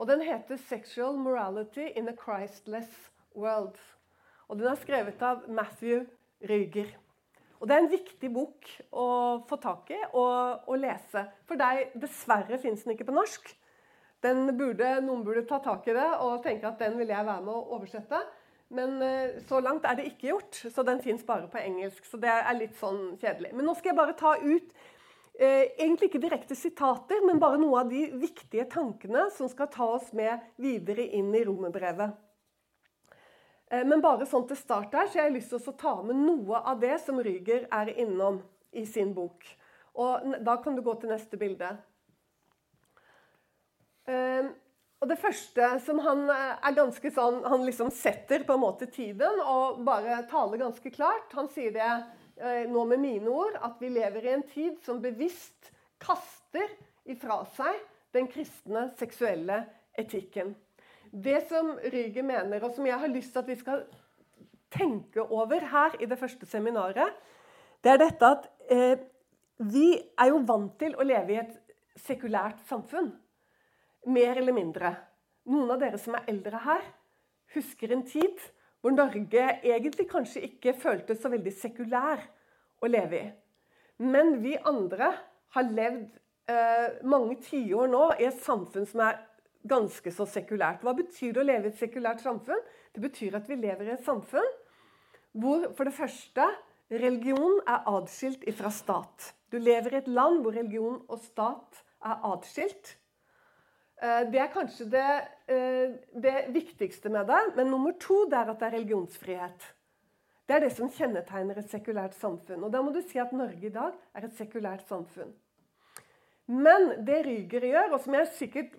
Og Den heter 'Sexual Morality in a Christless World'. Og Den er skrevet av Matthew Ryger. Og Det er en viktig bok å få tak i og, og lese. For deg, dessverre fins den ikke på norsk. Burde, noen burde ta tak i det og tenke at den vil jeg være med å oversette. Men eh, så langt er det ikke gjort, så den fins bare på engelsk. Så det er litt sånn kjedelig. Men nå skal jeg bare ta ut egentlig ikke direkte sitater, men bare noe av de viktige tankene som skal ta oss med videre inn i romerbrevet. Eh, men bare sånn til start her, så jeg har lyst til å ta med noe av det som Ryger er innom i sin bok. Og Da kan du gå til neste bilde. Uh, og det første som han eh, er ganske sånn Han liksom setter på en måte tiden og bare taler ganske klart. Han sier det eh, nå med mine ord, at vi lever i en tid som bevisst kaster ifra seg den kristne seksuelle etikken. Det som Ryge mener, og som jeg har lyst til at vi skal tenke over her i det første seminaret, det er dette at eh, vi er jo vant til å leve i et sekulært samfunn. Mer eller mindre. Noen av dere som er eldre her, husker en tid hvor Norge egentlig kanskje ikke føltes så veldig sekulær å leve i. Men vi andre har levd eh, mange tiår nå i et samfunn som er ganske så sekulært. Hva betyr det å leve i et sekulært samfunn? Det betyr at vi lever i et samfunn hvor for det første religion er atskilt fra stat. Du lever i et land hvor religion og stat er atskilt. Eh, det er kanskje det, eh, det, viktigste med det. Men nummer to det er at det er religionsfrihet. Det er det som kjennetegner et sekulært samfunn. Og da må du si at Norge i dag er et sekulært samfunn. Men det Ryger gjør, og som jeg sikkert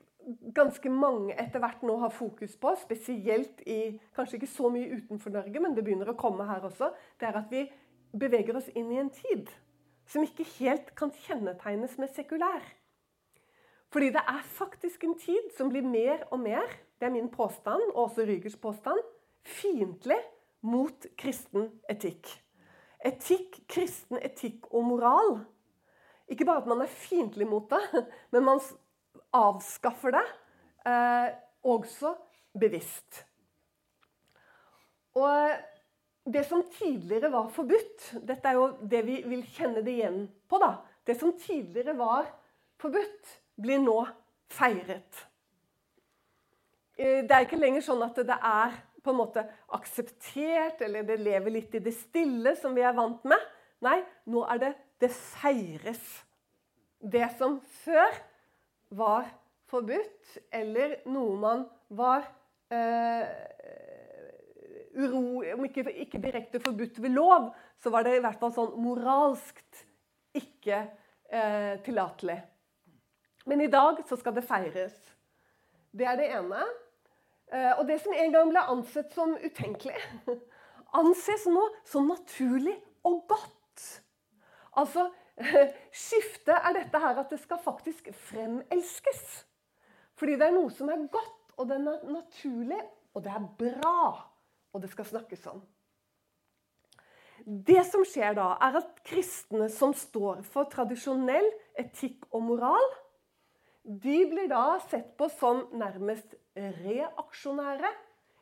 ganske mange etter hvert nå har fokus på, spesielt i Kanskje ikke så mye utenfor Norge, men det begynner å komme her også, det er at vi beveger oss inn i en tid som ikke helt kan kjennetegnes med sekulær. Fordi det er faktisk en tid som blir mer og mer, det er min påstand, og også Rygers påstand, fiendtlig mot kristen etikk. Etikk, kristen etikk og moral. Ikke bare at man er fiendtlig mot det, men man avskaffer det eh, også bevisst. Og det som tidligere var forbudt Dette er jo det vi vil kjenne det igjen på. da. Det som tidligere var forbudt, blir nå feiret. Eh, det er ikke lenger sånn at det er på en måte akseptert, eller det lever litt i det stille, som vi er vant med. Nei, nå er det det feires. Det som før var forbudt, eller noe man var eh, uro, Om ikke, ikke, direkte forbudt ved lov, så var det i hvert fall sånn moralskt ikke eh, tillatelig. Men i dag så skal det feires. Det er det ene. Eh, og det som en gang ble ansett som utenkelig, anses nå som naturlig og godt. Altså, Skiftet er dette her at det skal faktisk fremelskes. Fordi det er noe som er godt, og det er naturlig, og det er bra. Og det skal snakkes om. Det som skjer da, er at kristne som står for tradisjonell etikk og moral, de blir da sett på som nærmest reaksjonære,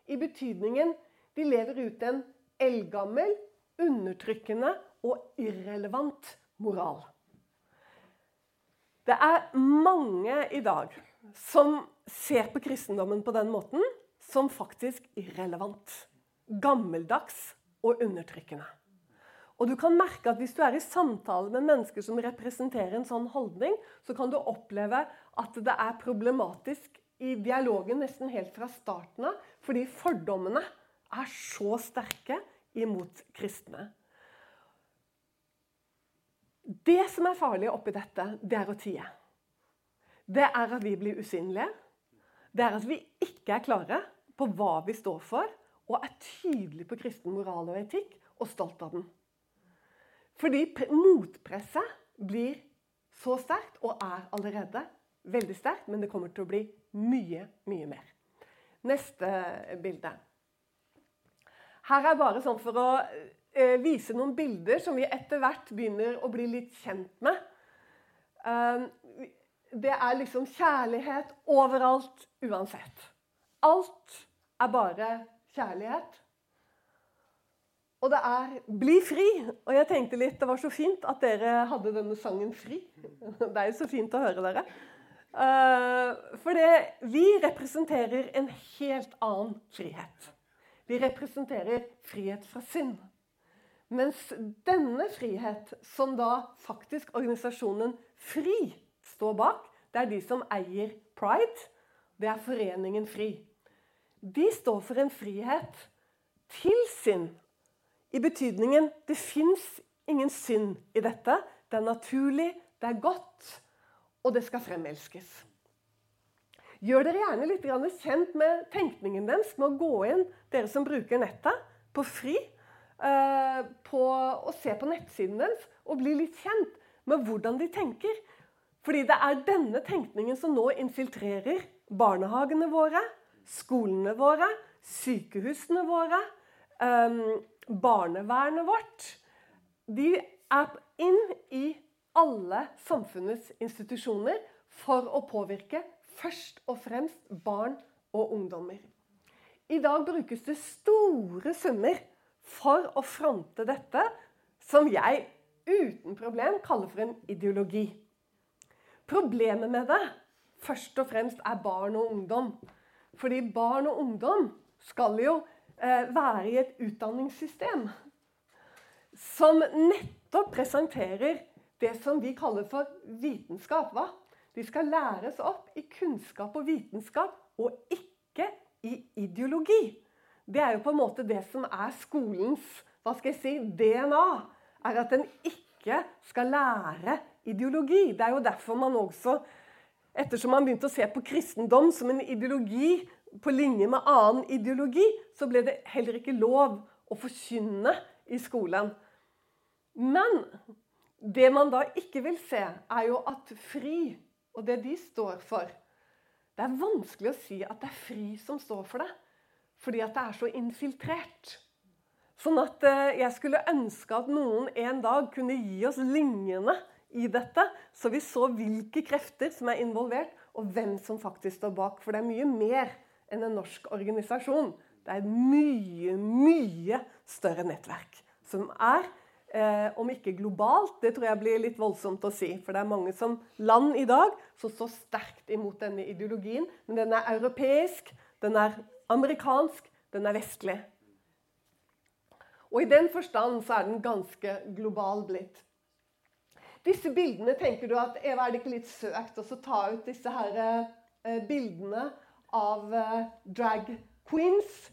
i betydningen de lever ut en eldgammel, undertrykkende og irrelevant moral. Det er mange i dag som ser på kristendommen på den måten som faktisk irrelevant, gammeldags og undertrykkende. Og du kan merke at Hvis du er i samtale med mennesker som representerer en sånn holdning, så kan du oppleve at det er problematisk i dialogen nesten helt fra starten av, fordi fordommene er så sterke imot kristne. Det som er farlig oppi dette, det er å tie. Det er at vi blir usynlige. Det er at vi ikke er klare på hva vi står for, og er tydelige på kristen moral og etikk, og stolt av den. Fordi motpresset blir så sterkt, og er allerede veldig sterkt, men det kommer til å bli mye, mye mer. Neste bilde. Her er bare sånn for å eh, vise noen bilder som vi etter hvert begynner å bli litt kjent med. Uh, det er liksom kjærlighet overalt, uansett. Alt er bare kjærlighet. Og det er 'bli fri'. Og jeg tenkte litt, det var så fint at dere hadde denne sangen fri. Det er jo så fint å høre dere. Uh, for det, vi representerer en helt annen frihet. Vi representerer frihet fra synd. Mens denne frihet, som da faktisk organisasjonen FRI står bak, det er de som eier Pride, det er Foreningen FRI. De står for en frihet til synd. I betydningen det fins ingen synd i dette. Det er naturlig, det er godt, og det skal fremelskes. Gjør dere gjerne litt kjent med tenkningen deres med å gå inn, dere som bruker nettet, på FRI Eh, på å se på nettsiden deres og bli litt kjent med hvordan de tenker. Fordi det er denne tenkningen som nå infiltrerer barnehagene våre, skolene våre, sykehusene våre, um, barnevernet vårt. De er inn i alle samfunnets institusjoner for å påvirke først og fremst barn og ungdommer. I dag brukes det store summer for å fronte dette, som jeg uten problem kaller for en ideologi. Problemet med det først og fremst er barn og ungdom. Fordi barn og ungdom skal jo være i et utdanningssystem som nettopp presenterer det som vi kaller for vitenskap. Hva? De skal læres opp i kunnskap og vitenskap, og ikke i ideologi. Det er jo på en måte det som er skolens hva skal jeg si, DNA. Er at den ikke skal lære ideologi. Det er jo derfor man også, ettersom man begynte å se på kristendom som en ideologi på linje med annen ideologi, så ble det heller ikke lov å forkynne i skolen. Men det man da ikke vil se, er jo at FRI, og det de står for Det er vanskelig å si at det er FRI som står for det fordi at det er så infiltrert. Sånn at eh, jeg skulle ønske at noen en dag kunne gi oss linjene i dette, så vi så hvilke krefter som er involvert, og hvem som faktisk står bak. For det er mye mer enn en norsk organisasjon. Det er et mye, mye større nettverk som er Eh, om ikke globalt, det tror jeg blir litt voldsomt å si. For det er mange som land i dag som står sterkt imot denne ideologien. Men den er europeisk, den er amerikansk, den er vestlig. Og i den forstand så er den ganske global blitt. Disse bildene tenker du at Eva, er det ikke litt søkt å ta ut disse her, eh, bildene av eh, drag queens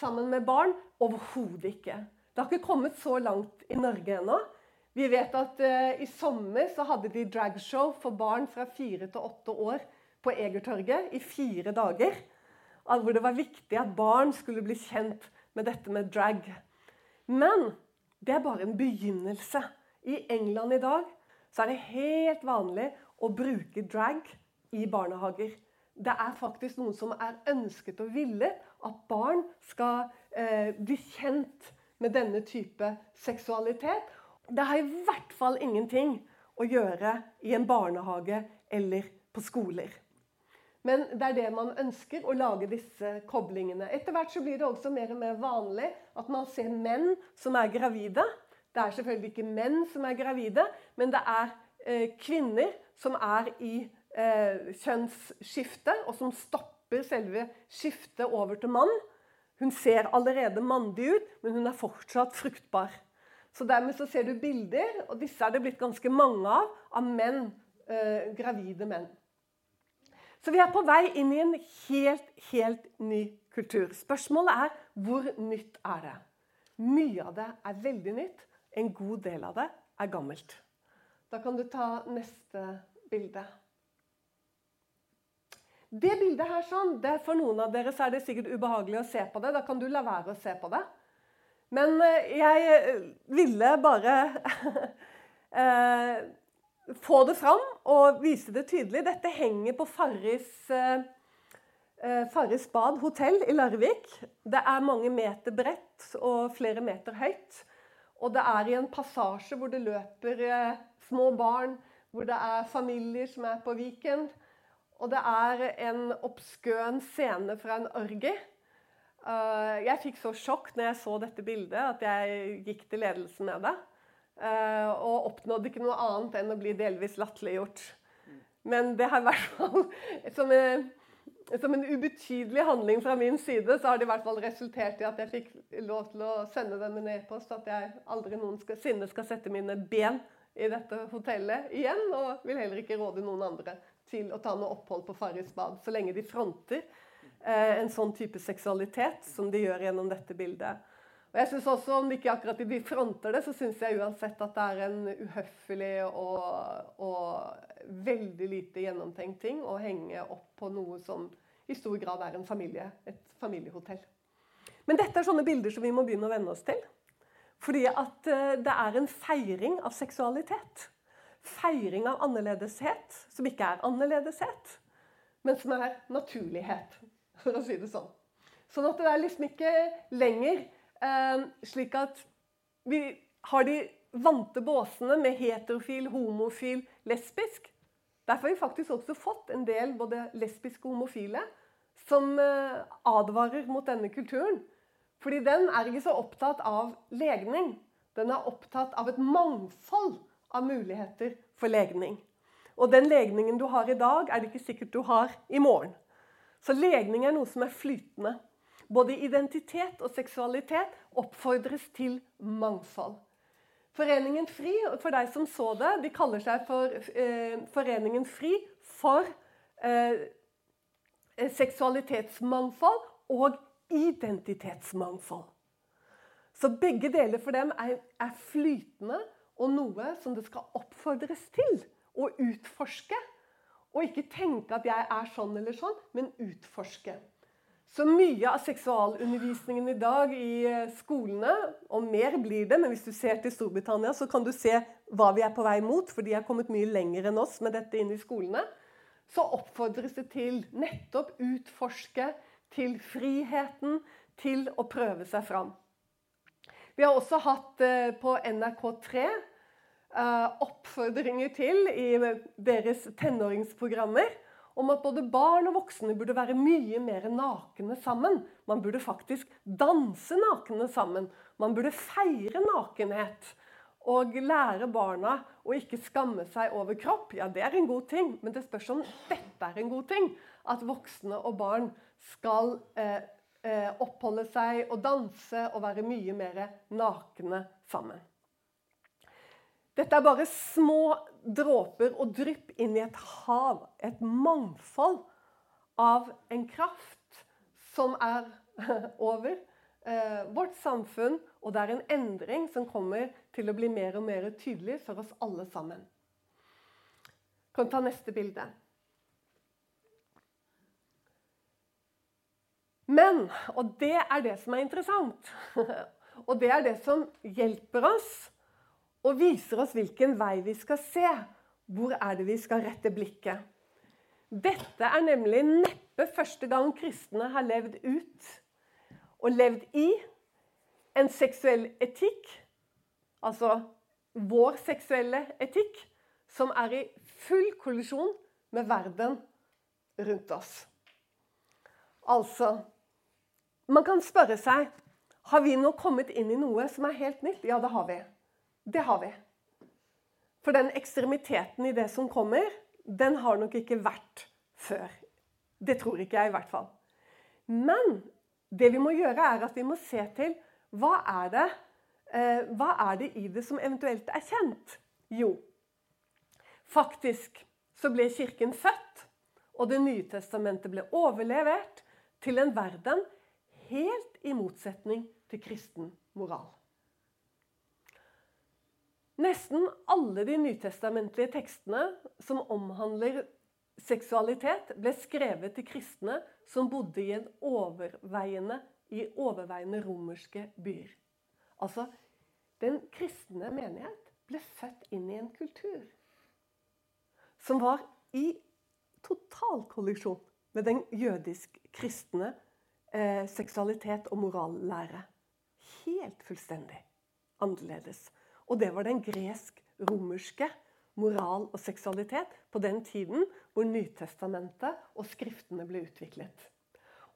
sammen med barn? Overhodet ikke. Det har ikke kommet så langt i Norge ennå. Vi vet at uh, i sommer så hadde de dragshow for barn fra fire til åtte år på Egertorget i fire dager hvor det var viktig at barn skulle bli kjent med dette med drag. Men det er bare en begynnelse. I England i dag så er det helt vanlig å bruke drag i barnehager. Det er faktisk noen som er ønsket og ville at barn skal eh, bli kjent med denne type seksualitet. Det har i hvert fall ingenting å gjøre i en barnehage eller på skoler. Men det er det man ønsker, å lage disse koblingene. Etter hvert så blir det også mer og mer vanlig at man ser menn som er gravide. Det er selvfølgelig ikke menn som er gravide, men det er eh, kvinner som er i eh, kjønnsskifte, og som stopper selve skiftet over til mann. Hun ser allerede mandig ut, men hun er fortsatt fruktbar. Så Dermed så ser du bilder, og disse er det blitt ganske mange av, av menn, eh, gravide menn. Så vi er på vei inn i en helt, helt ny kultur. Spørsmålet er hvor nytt er det? Mye av det er veldig nytt. En god del av det er gammelt. Da kan du ta neste bilde. Det bildet her sånn, det For noen av dere så er det sikkert ubehagelig å se på det. Da kan du la være å se på det. Men eh, jeg eh, ville bare eh, få det fram og vise det tydelig. Dette henger på Farris, Farris bad hotell i Larvik. Det er mange meter bredt og flere meter høyt. Og det er i en passasje hvor det løper små barn, hvor det er familier som er på weekend. Og det er en obskøn scene fra en orgie. Uh, jeg fikk så sjokk når jeg så dette bildet, at jeg gikk til ledelsen med det. Uh, og oppnådde ikke noe annet enn å bli delvis latterliggjort. Men det har i hvert fall som en, som en, ubetydelig handling fra min side, så har det i hvert fall resultert i at jeg fikk lov til å sende dem en e-post at jeg aldri noensinne skal sette mine ben i dette hotellet igjen. Og vil heller ikke råde noen andre til å ta noe opphold på Farris bad, så lenge de fronter eh, en sånn type seksualitet som de gjør gjennom dette bildet. Og jeg synes også, Om de ikke akkurat de fronter det, så syns jeg uansett at det er en uhøflig og, og, veldig lite gjennomtenkt ting å henge opp på noe som i stor grad er en familie, et familiehotell. Men dette er sånne bilder som vi må begynne å venne oss til. Fordi at eh, det er en feiring av seksualitet. Feiring av annerledeshet, som ikke er annerledeshet, men som er naturlighet, for å si det sånn. Sånn at det er liksom ikke lenger eh, slik at vi har de vante båsene med heterofil, homofil, lesbisk. Derfor har vi faktisk også fått en del både lesbiske og homofile som eh, advarer mot denne kulturen. Fordi den er ikke så opptatt av legning. Den er opptatt av et mangfold av muligheter for legning. Og den legningen du har i dag, er det ikke sikkert du har i morgen. Så legning er noe som er flytende. Både identitet og seksualitet oppfordres til mangfold. Foreningen FRI, for deg som så det, de kaller seg for eh, Foreningen FRI for eh, seksualitetsmangfold og identitetsmangfold. Så begge deler for dem er, er, flytende og noe som det skal oppfordres til å utforske. Og ikke tenke at jeg er sånn eller sånn, men utforske. Så mye av seksualundervisningen i dag i eh, skolene, og mer blir det, men hvis du ser til Storbritannia, så kan du se hva vi er på vei mot, for de har kommet mye lenger enn oss med dette inn i skolene. Så oppfordres det til nettopp utforske, til friheten, til å prøve seg fram. Vi har også hatt eh, på NRK3 eh, oppfordringer til i deres tenåringsprogrammer om at både barn og voksne burde være mye mer nakne sammen. Man burde faktisk danse nakne sammen. Man burde feire nakenhet. Og lære barna å ikke skamme seg over kropp. Ja, det er en god ting, men det spørs om dette er en god ting. At voksne og barn skal eh, eh, oppholde seg og danse og være mye mer nakne sammen. Dette er bare små dråper og drypp inn i et hav, et mangfold av en kraft som er over eh, vårt samfunn, og det er en endring som kommer til å bli mer og mer tydelig for oss alle sammen. Kan ta neste bilde. Men, og det er det som er interessant, og det er det som hjelper oss og viser oss hvilken vei vi skal se. Hvor er det vi skal rette blikket? Dette er nemlig neppe første gang kristne har levd ut og levd i en seksuell etikk, altså vår seksuelle etikk, som er i full kollisjon med verden rundt oss. Altså Man kan spørre seg har vi nå kommet inn i noe som er helt nytt. Ja, det har vi. Det har vi. For den ekstremiteten i det som kommer, den har nok ikke vært før. Det tror ikke jeg, i hvert fall. Men det vi må gjøre, er at vi må se til hva er det, eh, hva er det i det som eventuelt er kjent? Jo, faktisk så ble Kirken født, og Det nye testamentet ble overlevert til en verden helt i motsetning til kristen moral. Nesten alle de nytestamentlige tekstene som omhandler seksualitet, ble skrevet til kristne som bodde i, overveiende, i overveiende romerske byer. Altså, den kristne menighet ble født inn i en kultur som var i total kollisjon med den jødisk-kristne eh, seksualitet og morallære. Helt fullstendig annerledes. Og det var den gresk-romerske moral og seksualitet på den tiden hvor Nytestamentet og Skriftene ble utviklet.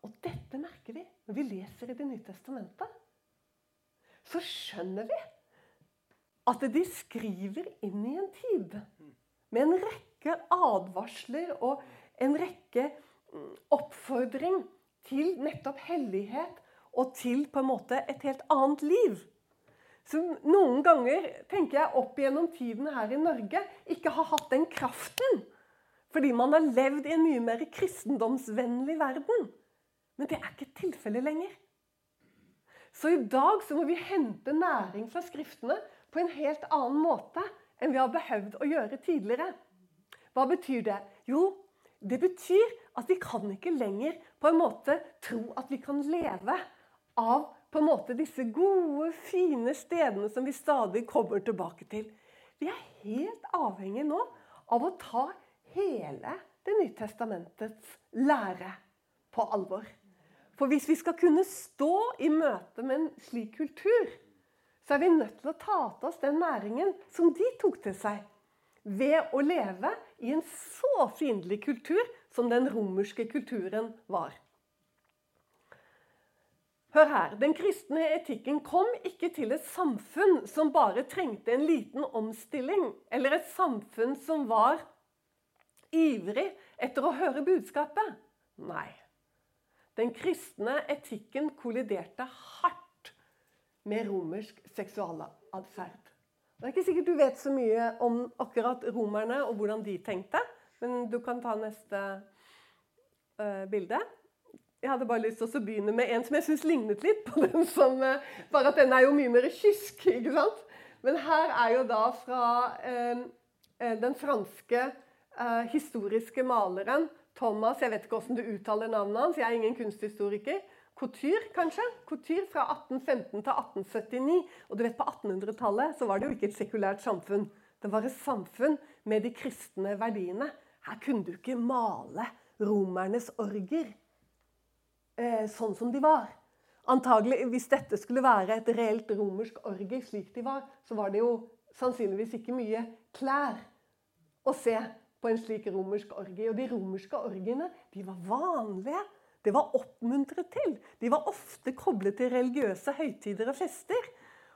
Og dette merker vi når vi leser i Det nye testamentet. Så skjønner vi at de skriver inn i en tid med en rekke advarsler og en rekke mm, oppfordring til nettopp hellighet og til på en måte et helt annet liv. Så noen ganger tenker jeg opp gjennom tiden her i Norge ikke har hatt den kraften. Fordi man har levd i en mye mer kristendomsvennlig verden. Men det er ikke tilfellet lenger. Så i dag så må vi hente næring fra Skriftene på en helt annen måte enn vi har behøvd å gjøre tidligere. Hva betyr det? Jo, det betyr at vi kan ikke lenger på en måte tro at vi kan leve av på en måte disse gode, fine stedene som vi stadig kommer tilbake til. Vi er helt avhengige nå av å ta hele Det nye testamentets lære på alvor. For hvis vi skal kunne stå i møte med en slik kultur, så er vi nødt til å ta til oss den næringen som de tok til seg. Ved å leve i en så fiendtlig kultur som den romerske kulturen var. Hør her. Den kristne etikken kom ikke til et samfunn som bare trengte en liten omstilling, eller et samfunn som var ivrig etter å høre budskapet. Nei. Den kristne etikken kolliderte hardt med romersk seksualatferd. Det er ikke sikkert du vet så mye om akkurat romerne og hvordan de tenkte, men du kan ta neste uh, bilde. Jeg hadde bare lyst til å begynne med en som jeg syns lignet litt på den som eh, Bare at den er jo mye mer kysk, ikke sant? Men her er jo da fra eh, eh, den franske eh, historiske maleren Thomas Jeg vet ikke hvordan du uttaler navnet hans, jeg er ingen kunsthistoriker. Couture, kanskje? Couture fra 1815 til 1879. Og du vet, på 1800-tallet så var det jo ikke et sekulært samfunn. Det var et samfunn med de kristne verdiene. Her kunne du ikke male romernes orger eh, sånn som de var. Antagelig, Hvis dette skulle være et reelt romersk orgie slik de var, så var det jo sannsynligvis ikke mye klær å se på en slik romersk orgie. Og de romerske orgiene de var vanlige. Det var oppmuntret til. De var ofte koblet til religiøse høytider og fester.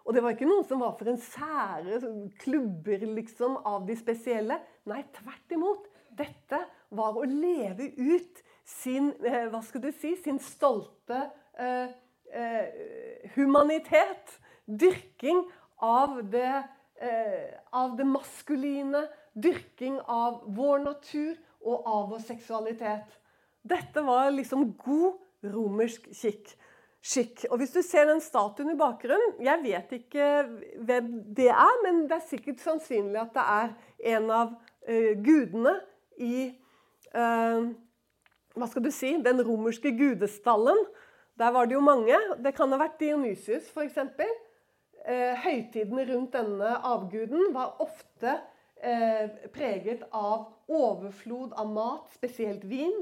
Og det var ikke noen som var for en sære klubber liksom, av de spesielle. Nei, tvert imot. Dette var å leve ut sin, eh, hva skal du si, sin stolte eh, eh, humanitet. Dyrking av det, eh, av det maskuline. Dyrking av vår natur og av vår seksualitet. Dette var liksom god romersk kikk. Skikk. Og hvis du ser den statuen i bakgrunnen Jeg vet ikke hvem det er, men det er sikkert sannsynlig at det er en av uh, gudene i uh, hva skal du si, den romerske gudestallen. Der var det jo mange. Det kan ha vært Dionysius, f.eks. Eh, høytidene rundt denne avguden var ofte eh, preget av overflod av mat, spesielt vin.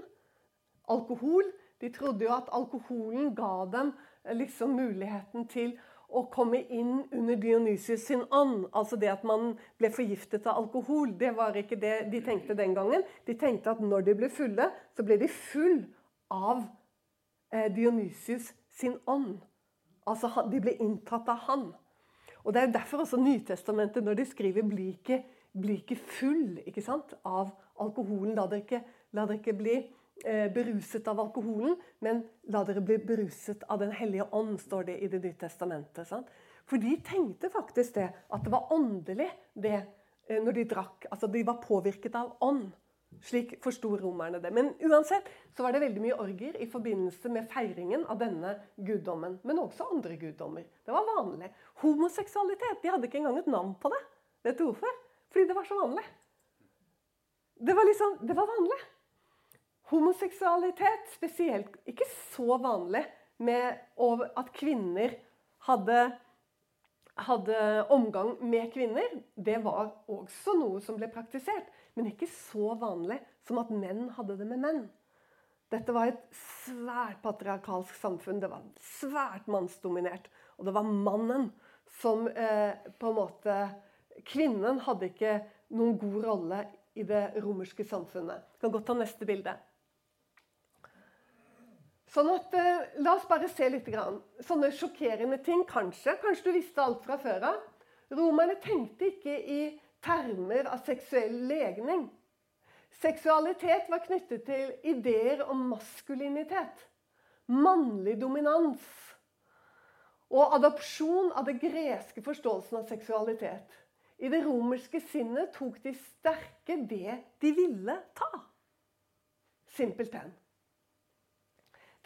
Alkohol. De trodde jo at alkoholen ga dem eh, liksom muligheten til å komme inn under Dionysius sin ånd. Altså det at man ble forgiftet av alkohol. Det var ikke det de tenkte den gangen. De tenkte at når de ble fulle, så ble de full av eh, Dionysius sin ånd. Altså de ble inntatt av han. Og Det er derfor også Nytestamentet, når de skriver 'bli ikke, bli ikke full' ikke sant? av alkoholen. La dere ikke, la dere ikke bli Eh, beruset av alkoholen, men la dere bli beruset av Den hellige ånd, står det i Det nye testamentet. Sant? For de tenkte faktisk det, at det var åndelig det eh, når de drakk. Altså de var påvirket av ånd. Slik forsto romerne det. Men uansett så var det veldig mye orger i forbindelse med feiringen av denne guddommen. Men også andre guddommer. Det var vanlig. Homoseksualitet de hadde ikke engang et navn på det. Vet du hvorfor? Fordi det var så vanlig. Det var liksom, det var vanlig. Homoseksualitet spesielt ikke så vanlig med at kvinner hadde, hadde omgang med kvinner. Det var også noe som ble praktisert, men ikke så vanlig som at menn hadde det med menn. Dette var et svært patriarkalsk samfunn. Det var svært mannsdominert. Og det var mannen som eh, på en måte Kvinnen hadde ikke noen god rolle i det romerske samfunnet. Vi kan godt ta neste bilde. Sånn at, eh, La oss bare se litt. Grann. Sånne sjokkerende ting, kanskje. Kanskje du visste alt fra før av. Romerne tenkte ikke i termer av seksuell legning. Seksualitet var knyttet til ideer om maskulinitet. Mannlig dominans. Og adopsjon av det greske forståelsen av seksualitet. I det romerske sinnet tok de sterke det de ville ta. Simpelthen.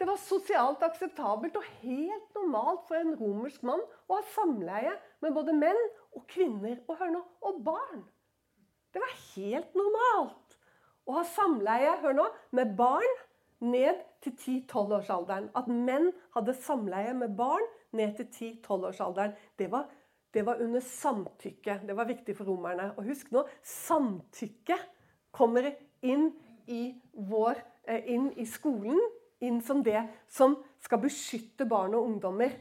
Det var sosialt akseptabelt og helt normalt for en romersk mann å ha samleie med både menn og kvinner og, hør nå, og barn. Det var helt normalt å ha samleie hør nå, med barn ned til 10-12-årsalderen. At menn hadde samleie med barn ned til 10-12-årsalderen. Det, det, var under samtykke. Det var viktig for romerne. Og husk nå, samtykke kommer inn i, vår, eh, inn i skolen inn som det som skal beskytte barn og ungdommer.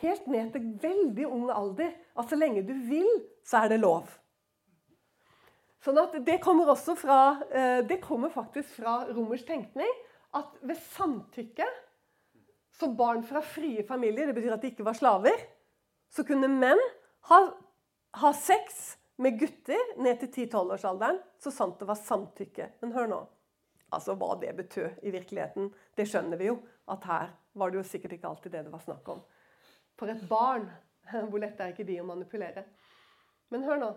Helt ned til veldig ung alder. At så lenge du vil, så er det lov. Sånn at Det kommer også fra, eh, det kommer faktisk fra romersk tenkning at ved samtykke så barn fra frie familier, det betyr at de ikke var slaver, så kunne menn ha, ha sex med gutter ned til 10-12-årsalderen så sant det var samtykke. Men hør nå. Altså Hva det betød i virkeligheten, det skjønner vi jo. At her var det jo sikkert ikke alltid det det var snakk om. For et barn hvor lett er ikke de å manipulere? Men hør nå.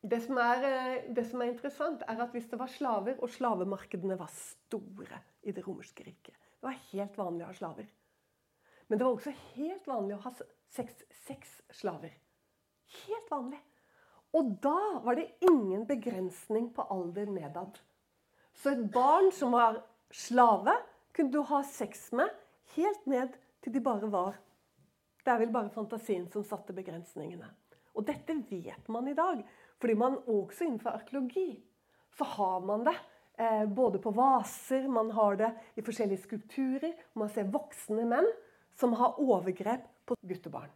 Det som, er, eh, det som, er, interessant, er at hvis det var slaver, og slavemarkedene var store i det romerske riket Det var helt vanlig å ha slaver. Men det var også helt vanlig å ha seks, seks slaver. Helt vanlig. Og da var det ingen begrensning på alder nedad. Så et barn som var slave, kunne du ha sex med helt ned til de bare var Det er vel bare fantasien som satte begrensningene. Og dette vet man i dag, fordi man også innenfor arkeologi så har man det. Eh, både på vaser, man har det i forskjellige skulpturer. Man ser voksne menn som har overgrep på guttebarn.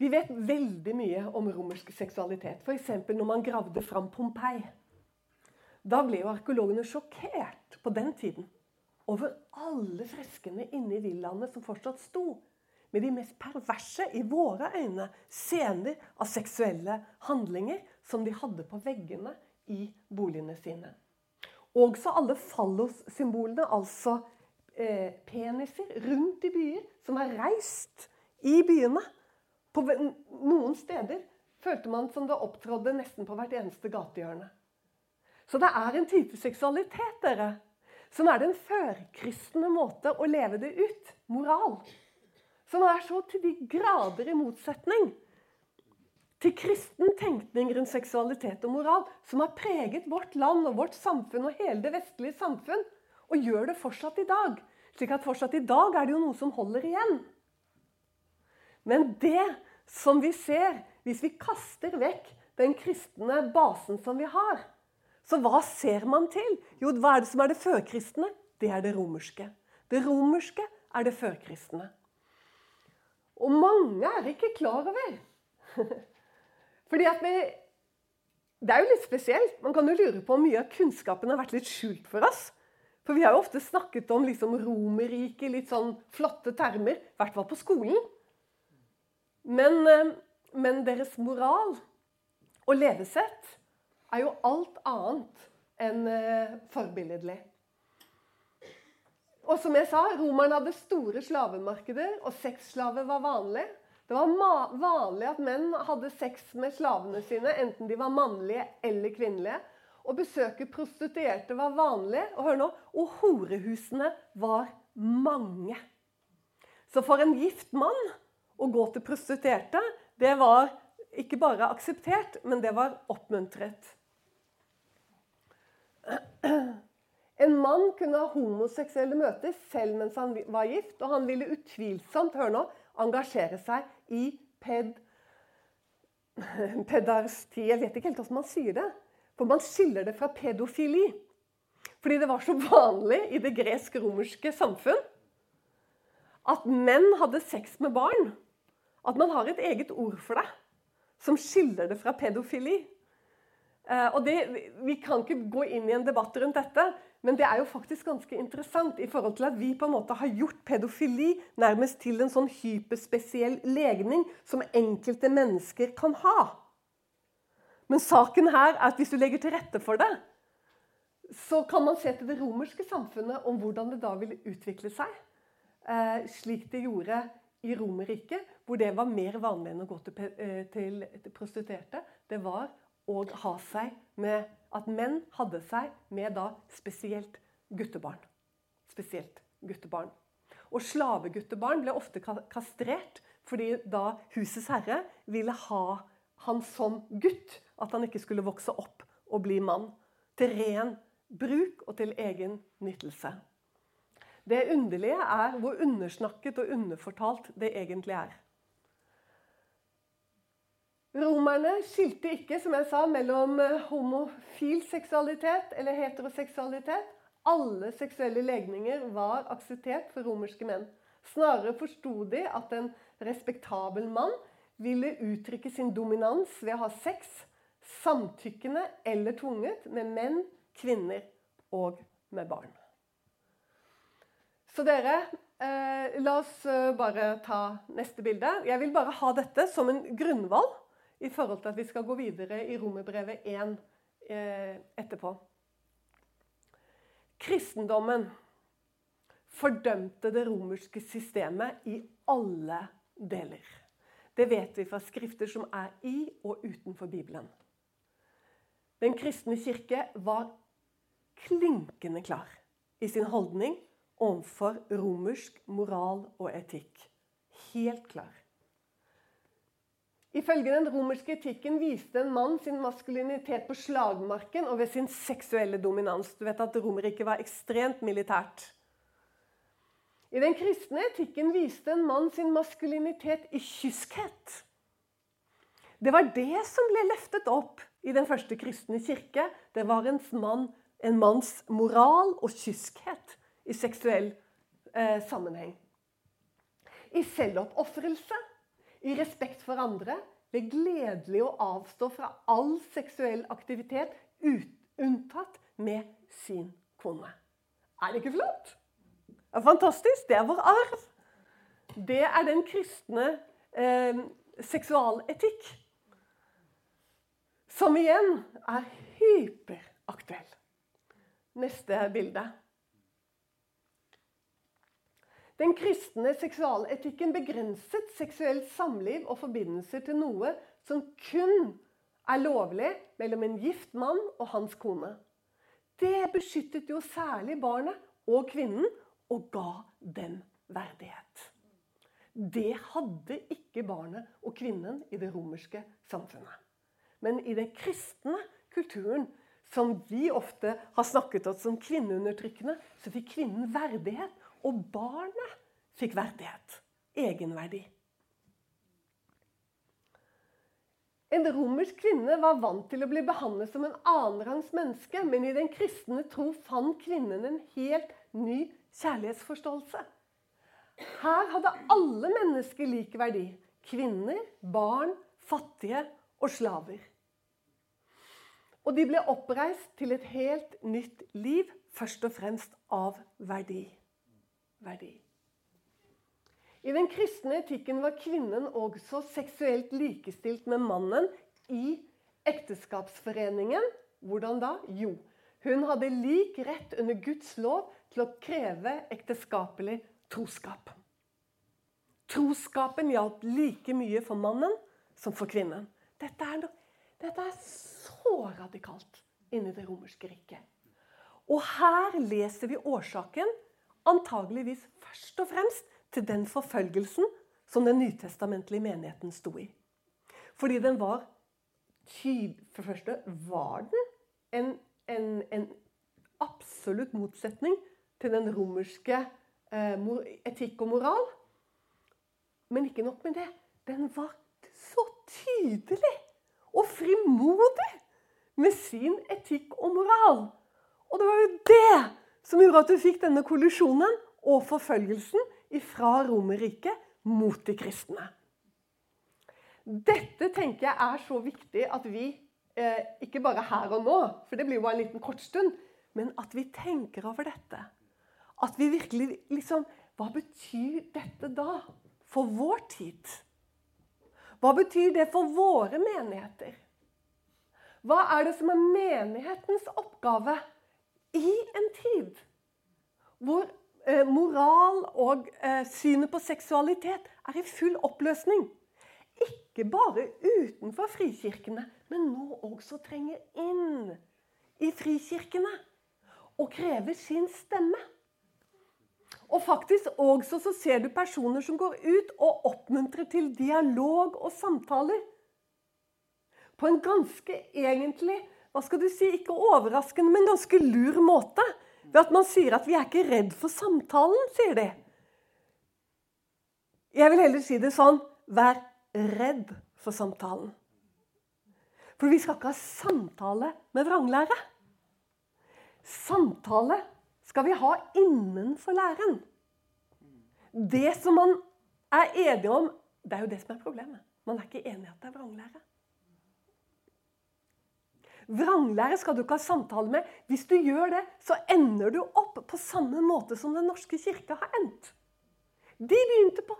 Vi vet veldig mye om romersk seksualitet. F.eks. når man gravde fram Pompeii. Da ble jo arkeologene sjokkert på den tiden over alle freskene inne i villaene som fortsatt sto. Med de mest perverse, i våre øyne, scener av seksuelle handlinger som de hadde på veggene i boligene sine. Også alle fallossymbolene, altså eh, peniser rundt i byer, som er reist i byene. På noen steder følte man som det opptrådde nesten på hvert eneste gatehjørne. Så det er en type seksualitet dere, som er den førkristne måte å leve det ut. Moral. Som er så til de grader i motsetning til kristen tenkning rundt seksualitet og moral, som har preget vårt land og vårt samfunn og hele det vestlige samfunn, og gjør det fortsatt i dag. Slik at fortsatt i dag er det jo noe som holder igjen. Men det som vi ser, hvis vi kaster vekk den kristne basen som vi har, så hva ser man til? Jo, hva er det som er det førkristne? Det er det romerske. Det romerske er det førkristne. Og mange er ikke klar over. Fordi at vi Det er jo litt spesielt. Man kan jo lure på om mye av kunnskapen har vært litt skjult for oss. For vi har jo ofte snakket om liksom Romerriket, litt sånn flotte termer. I hvert fall på skolen. Men, eh, men deres moral og levesett er jo alt annet enn eh, forbilledlig. Og som jeg sa, Romerne hadde store slavemarkeder, og sexslaver var vanlig. Det var vanlig at menn hadde sex med slavene sine, enten de var mannlige eller kvinnelige. Å besøke prostituerte var vanlig, og hør nå, og horehusene var mange. Så for en gift mann å gå til prostituerte, det var ikke bare akseptert, men det var oppmuntret. En mann kunne ha homoseksuelle møter selv mens han var gift, og han ville utvilsomt hør nå, engasjere seg i ped... pedarsti Jeg vet ikke helt hvordan man sier det. For man skiller det fra pedofili. Fordi det var så vanlig i det gresk-romerske samfunn at menn hadde sex med barn. At man har et eget ord for det. som skiller det fra pedofili. Eh, og det, Vi kan ikke gå inn i en debatt rundt dette, men det er jo faktisk ganske interessant i forhold til at vi på en måte har gjort pedofili nærmest til en sånn hyperspesiell legning som enkelte mennesker kan ha. Men saken her er at hvis du legger til rette for det, så kan man se til det romerske samfunnet om hvordan det da ville utvikle seg. Eh, slik det gjorde i Romerriket, hvor det var mer vanlig enn å gå til, eh, til, prostituerte. Det var å ha seg med at menn hadde seg med da spesielt guttebarn. Spesielt guttebarn. Og slaveguttebarn ble ofte kastrert fordi da husets herre ville ha han som gutt. At han ikke skulle vokse opp og bli mann. Til ren bruk og til egen nyttelse. Det underlige er hvor undersnakket og underfortalt det egentlig er. Romerne skilte ikke som jeg sa, mellom eh, homofil seksualitet eller heteroseksualitet. Alle seksuelle legninger var akseptert for romerske menn. Snarere forsto de at en respektabel mann ville uttrykke sin dominans ved å ha sex samtykkende eller tvunget med menn, kvinner og med barn. Så dere, eh, la oss eh, bare ta neste bilde. Jeg vil bare ha dette som en grunnvalg i forhold til at vi skal gå videre i Romerbrevet 1 eh, etterpå. Kristendommen fordømte det romerske systemet i alle deler. Det vet vi fra skrifter som er i og utenfor Bibelen. Den kristne kirke var klinkende klar i sin holdning overfor romersk moral og etikk. Helt klar. Ifølge den romerske etikken viste en mann sin maskulinitet på slagmarken og ved sin seksuelle dominans. Du vet at Romerriket var ekstremt militært. I den kristne etikken viste en mann sin maskulinitet i kyskhet. Det var det som ble løftet opp i den første kristne kirke. Det var en, mann, en manns moral og kyskhet i seksuell eh, sammenheng. I selvoppofrelse i respekt for andre. Er gledelig å avstå fra all seksuell aktivitet unntatt med sin kone. Er det ikke flott? Det er fantastisk. Det er vår arv. Det er den kristne eh, seksualetikk. Som igjen er hyperaktuell. Neste bilde. Den kristne seksualetikken begrenset seksuelt samliv og forbindelser til noe som kun er lovlig mellom en gift mann og hans kone. Det beskyttet jo særlig barnet og kvinnen og ga dem verdighet. Det hadde ikke barnet og kvinnen i det romerske samfunnet. Men i den kristne kulturen, som vi ofte har snakket om som kvinneundertrykkende, så fikk kvinnen verdighet og barnet fikk verdighet. Egenverdi. En romersk kvinne var vant til å bli behandlet som en annenrangs menneske, men i den kristne tro fant kvinnen en helt ny kjærlighetsforståelse. Her hadde alle mennesker lik verdi. Kvinner, barn, fattige og slaver. Og de ble oppreist til et helt nytt liv, først og fremst av verdi verdi. I den kristne etikken var kvinnen også seksuelt likestilt med mannen i ekteskapsforeningen. Hvordan da? Jo, hun hadde lik rett under Guds lov til å kreve ekteskapelig troskap. Troskapen gjaldt like mye for mannen som for kvinnen. Dette er, dette er så radikalt inni det romerske riket. Og her leser vi årsaken Antageligvis først og fremst til den forfølgelsen som den nytestamentlige menigheten sto i. Fordi den var For det første var den en, en, en absolutt motsetning til den romerske eh, etikk og moral. Men ikke nok med det. Den var så tydelig og frimodig med sin etikk og moral. Og det var jo det som gjorde at du fikk denne kollisjonen og forfølgelsen fra Romerriket mot de kristne. Dette tenker jeg er så viktig at vi, eh, ikke bare her og nå, for det blir jo bare en liten kort stund, men at vi tenker over dette. At vi virkelig liksom Hva betyr dette da for vår tid? Hva betyr det for våre menigheter? Hva er det som er menighetens oppgave i en tid hvor eh, moral og eh, synet på seksualitet er i full oppløsning? Ikke bare utenfor frikirkene, men nå også trenger inn i frikirkene og krever sin stemme. Og faktisk også så ser du personer som går ut og oppmuntrer til dialog og samtaler. På en ganske egentlig, hva skal du si, ikke overraskende, men ganske lur måte. Ved at man sier at vi er ikke redd for samtalen, sier de. Jeg vil heller si det sånn vær redd for samtalen. For vi skal ikke ha samtale med vranglære. Samtale skal vi ha innenfor læren. Det som man er enig om, det er jo det som er problemet. Man er ikke enig i at det er vranglære. Vranglære skal du ikke ha samtale med. Hvis du gjør det, så ender du opp på samme måte som Den norske kirke har endt. De begynte på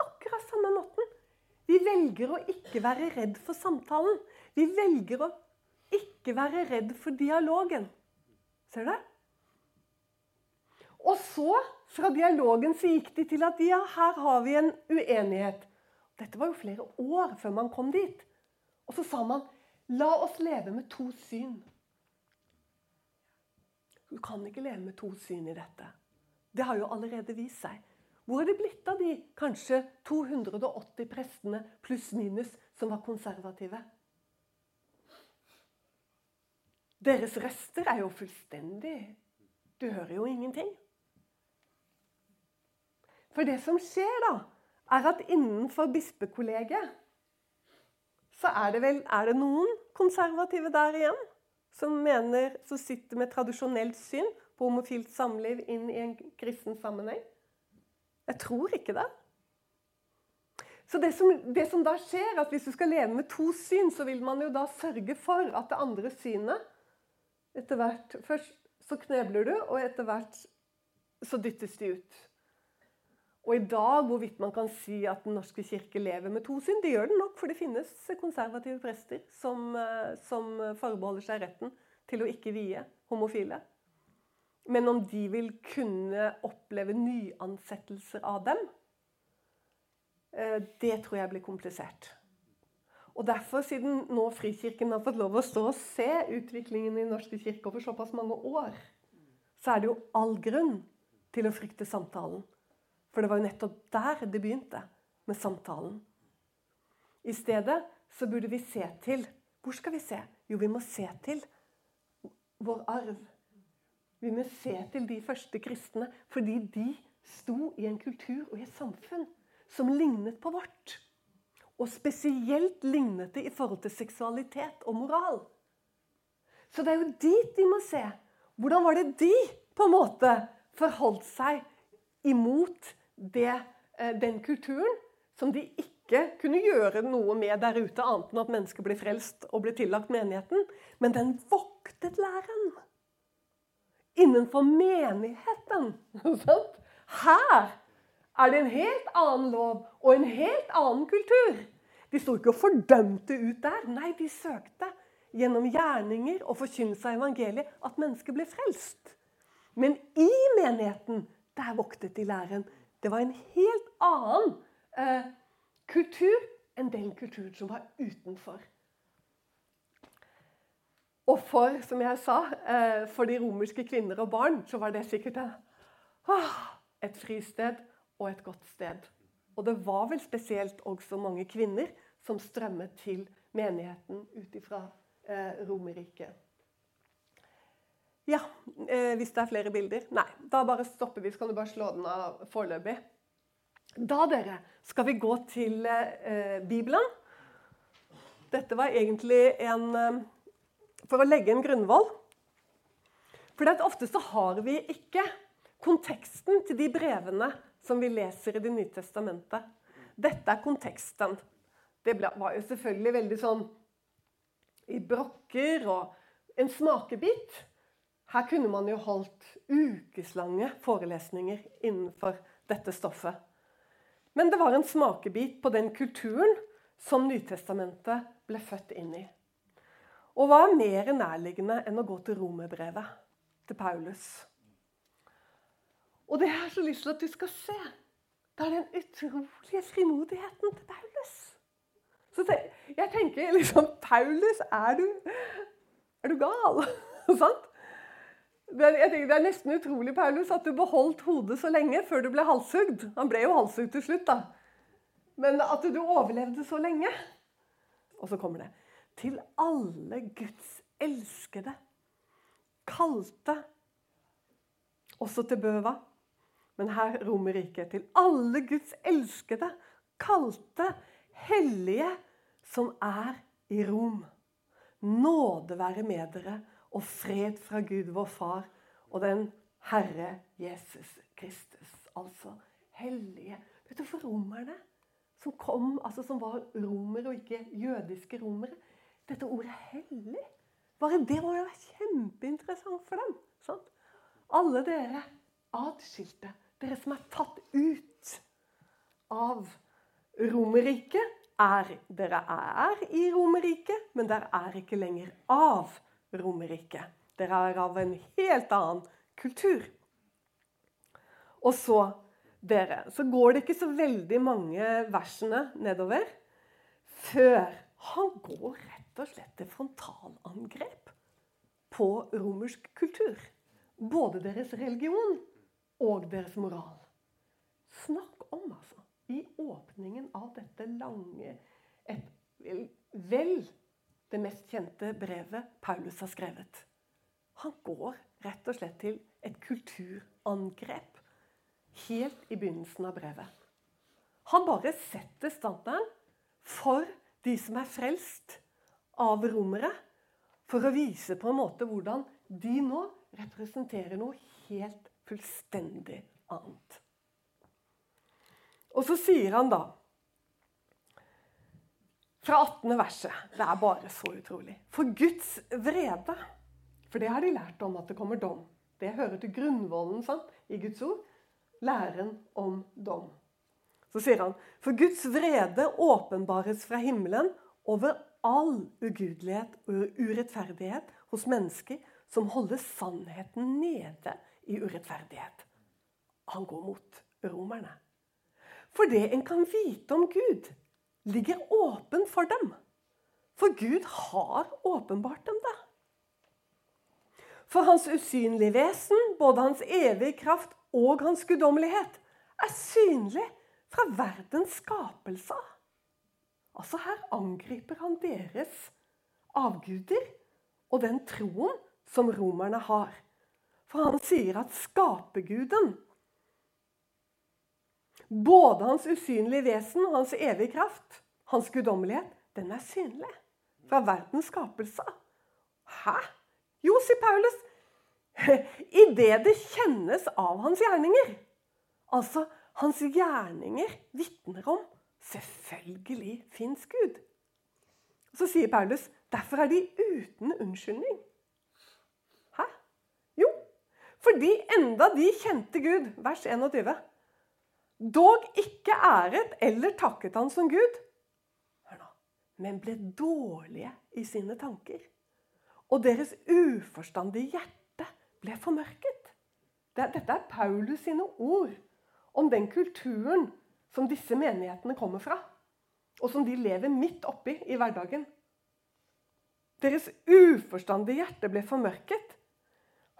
akkurat samme måten. Vi velger å ikke være redd for samtalen. Vi velger å ikke være redd for dialogen. Ser du det? Og så, fra dialogen, så gikk de til at ja, her har vi en uenighet. Dette var jo flere år før man kom dit. Og så sa man la oss leve med to syn. Du kan ikke leve med to syn i dette. Det har jo allerede vist seg. Hvor er det blitt av de kanskje 280 prestene pluss minus som var konservative? Deres rester er jo fullstendig Du hører jo ingenting. For det som skjer, da, er at innenfor bispekollegiet så er det vel er det noen konservative der igjen som mener, som sitter med tradisjonelt syn på homofilt samliv inn i en kristen sammenheng. Jeg tror ikke det. Så det som, det som, da skjer, at Hvis du skal leve med to syn, så vil man jo da sørge for at det andre synet etter hvert Først så knebler du, og etter hvert så dyttes de ut. Og i dag, hvorvidt man kan si at Den norske kirke lever med to syn, det gjør den nok, for det finnes konservative prester som, eh, som forbeholder seg retten til å ikke vie homofile. Men om de vil kunne oppleve nyansettelser av dem, eh, det tror jeg blir komplisert. Og derfor, siden nå Frikirken har fått lov å stå og se utviklingen i Den norske kirke over såpass mange år, så er det jo all grunn til å frykte samtalen. For det var jo nettopp der det begynte, med samtalen. I stedet så burde vi se til Hvor skal vi se? Jo, vi må se til vår arv. Vi må se til de første kristne, fordi de sto i en kultur og i et samfunn som lignet på vårt. Og spesielt lignet det i forhold til seksualitet og moral. Så det er jo dit vi må se. Hvordan var det de på en måte forholdt seg imot det, eh, den kulturen som de ikke kunne gjøre noe med der ute, annet enn at mennesker ble frelst og ble tillagt menigheten. Men den voktet læren. Innenfor menigheten. Her er det en helt annen lov og en helt annen kultur. De sto ikke og fordømte ut der. Nei, de søkte gjennom gjerninger og forkynnelse av evangeliet at mennesket ble frelst. Men i menigheten, der voktet de læren. Det var en helt annen eh, kultur enn den kulturen som var utenfor. Og for, som jeg sa, eh, for de romerske kvinner og barn så var det sikkert en, ah, et fristed og et godt sted. Og det var vel spesielt også mange kvinner som strømmet til menigheten ut ifra eh, Romerriket. Ja, eh, hvis det er flere bilder. Nei, da bare stopper vi. Så kan du bare slå den av foreløpig. Da, dere, skal vi gå til eh, Bibelen. Dette var egentlig en eh, For å legge en grunnvoll. For ofte så har vi ikke konteksten til de brevene som vi leser i Det nye testamentet. Dette er konteksten. det ble, var jo selvfølgelig veldig sånn i brokker og en smakebit. Her kunne man jo holdt ukeslange forelesninger innenfor dette stoffet. Men det var en smakebit på den kulturen som Nytestamentet ble født inn i. Og hva er mer nærliggende enn å gå til romerbrevet til Paulus? Og det har så lyst til at du skal se. Det er den utrolige frimodigheten til Paulus. Så jeg tenker liksom Paulus, er du, er du gal? Sant? Jeg tenker Det er nesten utrolig Paulus, at du beholdt hodet så lenge før du ble halshugd. Han ble jo halshugd til slutt, da. Men at du overlevde så lenge. Og så kommer det. Til alle Guds elskede, kalte, også til Bøva, men her Romerriket. Til alle Guds elskede, kalte, hellige som er i Rom. Nåde være med dere og fred fra Gud vår Far og den Herre Jesus Kristus. Altså hellige. Vet du, For romerne, som, kom, altså som var romere og ikke jødiske romere Dette ordet 'hellig' bare det må jo være kjempeinteressant for dem. Sant? Alle dere atskilte dere som er tatt ut av Romerriket. Er, dere er i Romerriket, men dere er ikke lenger av Romerriket. Dere er av en helt annen kultur. Og så, dere, så går det ikke så veldig mange versene nedover før han går rett og slett til frontalangrep på romersk kultur. Både deres religion og deres moral. Snakk om, altså, i åpningen av dette lange et, Vel det mest kjente brevet Paulus har skrevet. Han går rett og slett til et kulturangrep helt i begynnelsen av brevet. Han bare setter standarden for de som er frelst av romere, for å vise på en måte hvordan de nå representerer noe helt fullstendig annet. Og så sier han da fra 18. verset Det er bare så utrolig. For Guds vrede For det har de lært om at det kommer dom. Det hører til grunnvollen sant, i Guds ord. Læren om dom. Så sier han For Guds vrede åpenbares fra himmelen over all ugudelighet og urettferdighet hos mennesker som holder sannheten nede i urettferdighet. Han går mot romerne. For det en kan vite om Gud, ligger åpen for dem. For Gud har åpenbart dem det. For hans usynlige vesen, både hans evige kraft og hans guddommelighet, er synlig fra verdens skapelse. Altså Her angriper han deres avguder og den troen som romerne har. For han sier at skaperguden, både hans usynlige vesen og hans evige kraft, hans guddommelighet, den er synlig fra verdens skapelse. Hæ? Jo, sier Paulus, i det det kjennes av hans gjerninger. Altså, hans gjerninger vitner om selvfølgelig fins Gud. Så sier Paulus derfor er de uten unnskyldning. Hæ? Jo, Fordi enda de kjente Gud, vers 21, dog ikke æret eller takket han som Gud, men ble dårlige i sine tanker. Og deres uforstandige hjerte ble formørket. Dette er Paulus sine ord om den kulturen som disse menighetene kommer fra, og som de lever midt oppi i hverdagen. Deres uforstandige hjerte ble formørket.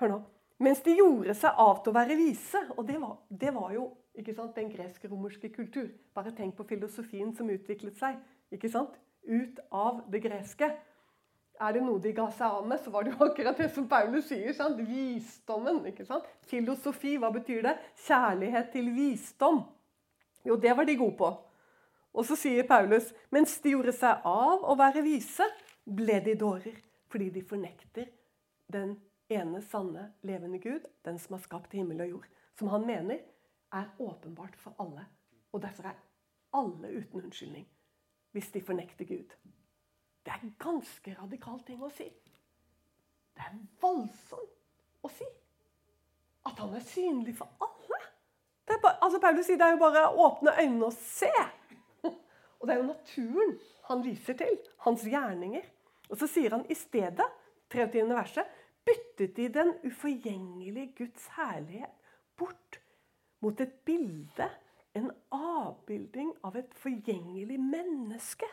Hør nå. Mens de gjorde seg av til å være vise. Og det var, det var jo sant, den gresk-romerske kultur. Bare tenk på filosofien som utviklet seg ikke sant? ut av det greske. Er det noe de ga seg av med, så var det jo akkurat det som Paulus sier. Sant? Visdommen. ikke sant? Filosofi, hva betyr det? Kjærlighet til visdom. Jo, det var de gode på. Og så sier Paulus mens de gjorde seg av å være vise, ble de dårer fordi de fornekter den ene sanne, levende Gud, den som har skapt himmel og jord. Som han mener er åpenbart for alle. Og derfor er alle uten unnskyldning. hvis de fornekter Gud. Det er en ganske radikal ting å si. Det er voldsomt å si. At han er synlig for alle. Bare, altså Paulus sier det er jo bare å åpne øynene og se. Og det er jo naturen han viser til. Hans gjerninger. Og så sier han i stedet, 23. verset, byttet de den uforgjengelige Guds herlighet bort mot et bilde, en avbilding av et forgjengelig menneske.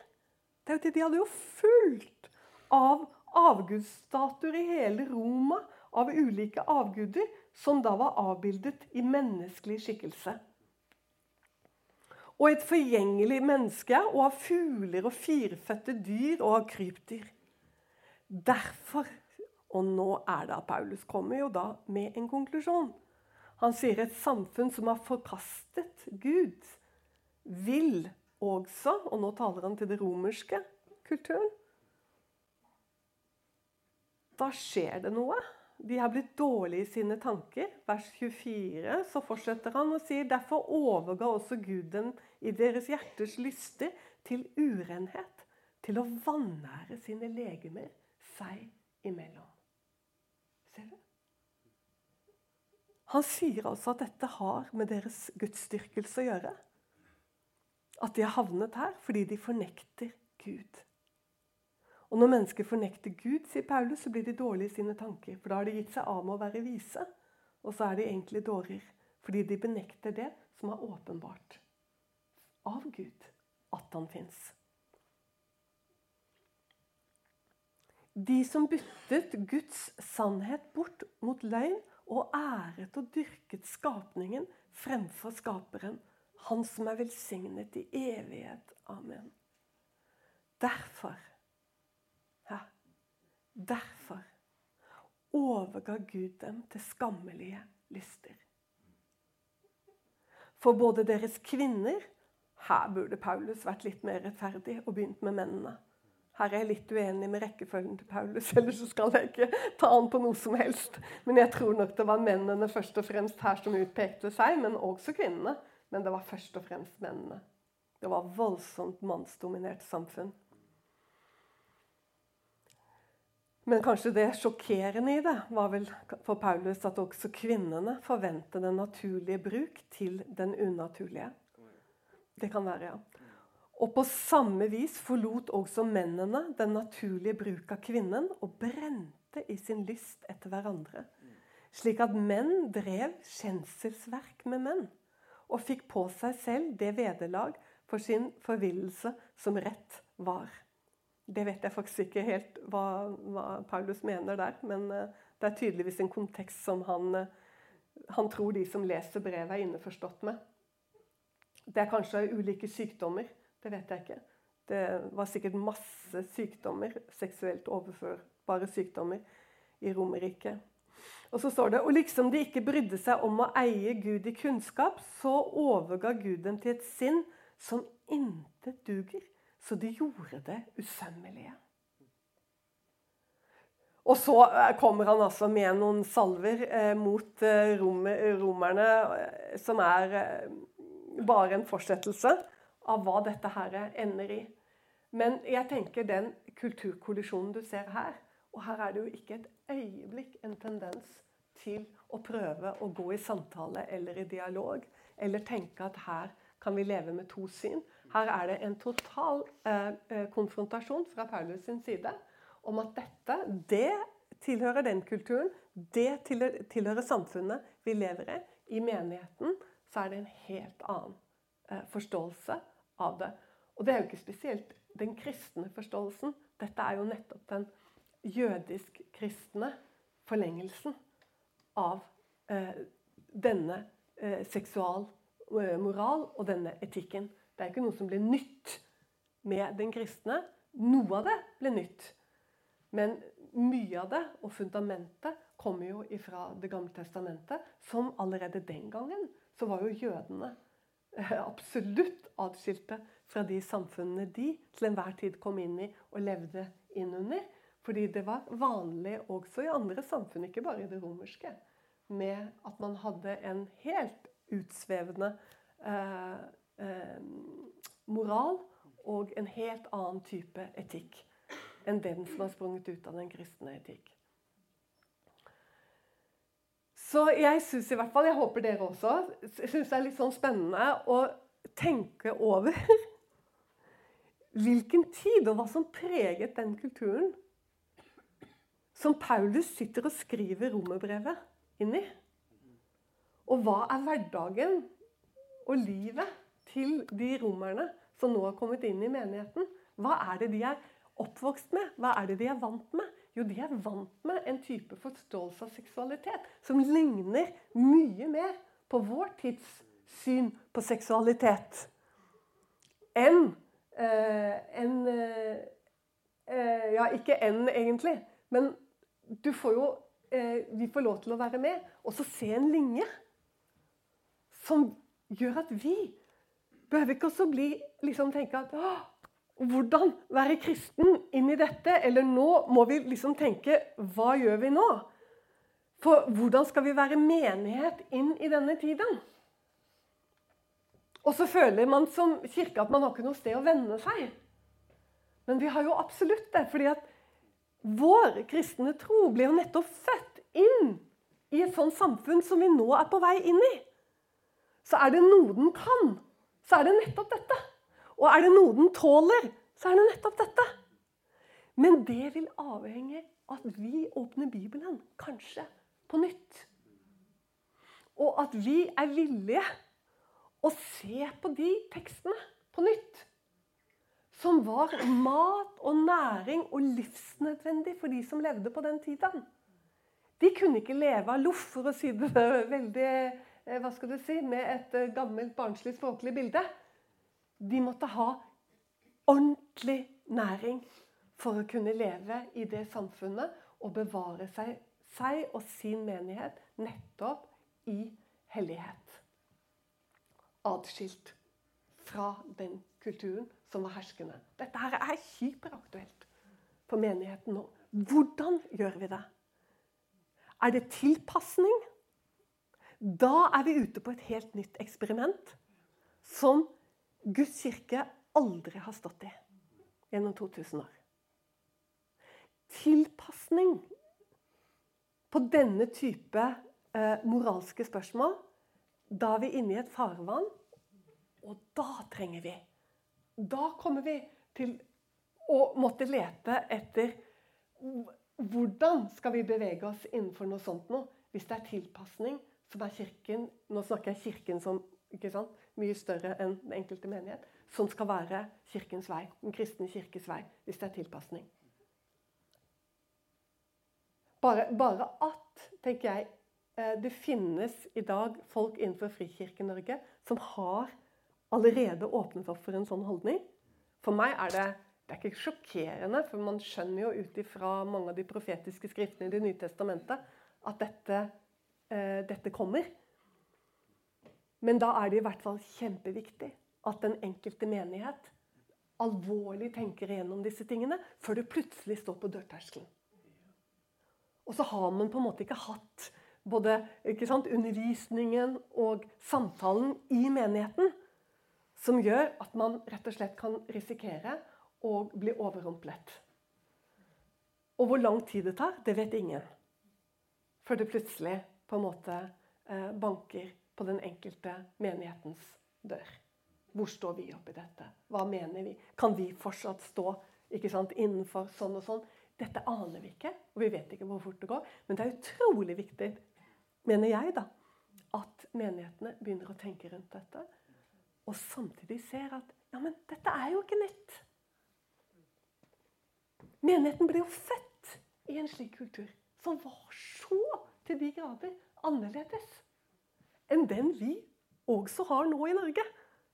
Det er jo det De hadde jo fullt av avgudsstatuer i hele Roma, av ulike avguder, som da var avbildet i menneskelig skikkelse. Og et forgjengelig menneske, og av fugler og firfødte dyr og av krypdyr. Derfor, og nå er det at Paulus kommer jo da med en konklusjon. Han sier et samfunn som har forkastet Gud, vil også Og nå taler han til det romerske kulturen. Da skjer det noe. De har blitt dårlige i sine tanker. Vers 24 så fortsetter han og sier derfor overga også Gud dem i deres hjerters lyster til urenhet, til å vanære sine legemer seg imellom. Ser du? Han sier altså at dette har med deres gudsdyrkelse å gjøre. At de har havnet her fordi de fornekter Gud. Og når mennesker fornekter Gud, sier Paulus, så blir de dårlige i sine tanker. For da har de gitt seg av med å være vise, og så er de egentlig dårer. Fordi de benekter det som er åpenbart av Gud, at han fins. De som byttet Guds sannhet bort mot løgn og æret og dyrket skapningen fremfor skaperen, han som er velsignet i evighet. Amen. Derfor Derfor overga Gud dem til skammelige lyster. For både deres kvinner Her burde Paulus vært litt mer rettferdig og begynt med mennene. Her er jeg litt uenig med rekkefølgen til Paulus, ellers skal jeg ikke ta an på noe som helst. Men jeg tror nok det var mennene først og fremst her som utpekte seg, men også kvinnene. Men det var først og fremst mennene. Det var voldsomt mannsdominert samfunn. Men kanskje det sjokkerende i det var vel for Paulus at også kvinnene forventer den naturlige bruk til den unaturlige. Det kan være, ja. Og på samme vis forlot også mennene den naturlige bruk av kvinnen og brente i sin lyst etter hverandre. Slik at menn drev skjenselsverk med menn og fikk på seg selv det vederlag for sin forvillelse som rett var. Det vet jeg faktisk ikke helt hva, hva Paulus mener der. Men uh, det er tydeligvis en kontekst som han, uh, han tror de som leser brevet, er innforstått med. Det er kanskje ulike sykdommer. Det vet jeg ikke. Det var sikkert masse sykdommer, seksuelt overførbare sykdommer, i Romerriket. Og så står det og liksom de ikke brydde seg om å eie Gud i kunnskap, så overga Gud dem til et sinn som intet duger så de gjorde det usømmelige. Og så eh, kommer han altså med noen salver eh, mot eh, romerne eh, som er eh, bare en fortsettelse av hva dette her ender i. Men jeg tenker den kulturkollisjonen du ser her Og her er det jo ikke et øyeblikk en tendens til å prøve å gå i samtale eller i dialog, eller tenke at her kan vi leve med to syn. Her er det en total eh, eh, konfrontasjon fra Paulus sin side om at dette det tilhører den kulturen, det tilhører samfunnet vi lever i. I menigheten så er det en helt annen eh, forståelse av det. Og det er jo ikke spesielt den kristne forståelsen. Dette er jo nettopp den jødisk-kristne forlengelsen av eh, denne eh, seksualmoral eh, og denne etikken. Det er ikke noe som ble nytt med den kristne. Noe av det ble nytt. Men mye av det, og fundamentet, kommer jo fra Det gamle testamentet, som allerede den gangen så var jo jødene absolutt atskilte fra de samfunnene de til enhver tid kom inn i og levde inn under. Fordi det var vanlig også i andre samfunn, ikke bare i det romerske, med at man hadde en helt utsvevende eh, eh, moral og en helt annen type etikk enn den som har sprunget ut av den kristne etikk. Så jeg syns i hvert fall, jeg håper dere også, syns det er litt sånn spennende å tenke over hvilken tid og hva som preget den kulturen som Paulus sitter og skriver romerbrevet inn i. Og hva er hverdagen og livet til de romerne som nå har kommet inn i menigheten? Hva er det de er oppvokst med? Hva er det de er vant med? Jo, de er vant med en type forståelse av seksualitet som ligner mye mer på vår tids syn på seksualitet enn eh, en eh, eh, Ja, ikke enn, egentlig. Men du får jo eh, Vi får lov til å være med og så se en linje som gjør at vi behøver ikke også bli, liksom tenke at hvordan være kristen inn i dette? Eller nå må vi liksom tenke hva gjør vi nå? For hvordan skal vi være menighet inn i denne tiden? Og så føler man som kirke at man har ikke noe sted å vende seg. Men vi har jo absolutt det. fordi at vår kristne tro blir jo nettopp født inn i et sånt samfunn som vi nå er på vei inn i. Så er det noe den kan, så er det nettopp dette. Og er det noe den tåler, så er det nettopp dette. Men det vil avhenge av at vi åpner Bibelen, kanskje på nytt. Og at vi er villige å se på de tekstene på nytt. Som var mat og næring og livsnødvendig for de som levde på den tiden. De kunne ikke leve av loff, for å si det veldig eh, hva skal du si, med et eh, gammelt, barnslig språklig bilde. De måtte ha ordentlig næring for å kunne leve i det samfunnet og bevare seg, seg og sin menighet nettopp i hellighet. Atskilt fra den kulturen som var herskende. Dette her er hyperaktuelt for menigheten nå. Hvordan gjør vi det? Er det tilpasning? Da er vi ute på et helt nytt eksperiment som Guds kirke aldri har stått i gjennom 2000 år. Tilpasning på denne type eh, moralske spørsmål, da er vi inne i et farvann, og da trenger vi Da kommer vi til å måtte lete etter hvordan skal vi bevege oss innenfor noe sånt nå, hvis det er tilpasning som er kirken Nå snakker jeg kirken som ikke sant, mye større enn den enkelte menighet, som skal være kirkens vei, den kristne kirkes vei, hvis det er tilpasning. Bare, bare at, tenker jeg, eh, det finnes i dag folk innenfor Frikirke-Norge som har allerede åpnet opp for en sånn holdning. For meg er det det er ikke sjokkerende, for man skjønner jo ut ifra mange av de profetiske skriftene i Det nye testamentet at dette, eh, dette kommer. Men da er det i hvert fall kjempeviktig at den enkelte menighet alvorlig tenker igjennom disse tingene før det plutselig står på dørterskelen. Og så har man på en måte ikke hatt både sant, undervisningen og samtalen i menigheten som gjør at man rett og slett kan risikere å bli overrumplet. Og hvor lang tid det tar, det vet ingen. Før det plutselig på en måte eh, banker på den enkelte menighetens dør. Hvor står vi oppi dette? Hva mener vi? Kan vi fortsatt stå sant, innenfor sånn og sånn? Dette aner vi ikke, og vi vet ikke hvor fort det går. Men det er utrolig viktig, mener jeg, da, at menighetene begynner å tenke rundt dette. Og samtidig ser at ja, men dette er jo ikke nytt. Menigheten ble jo født i en slik kultur som var så til de grader annerledes enn den vi også har nå i Norge.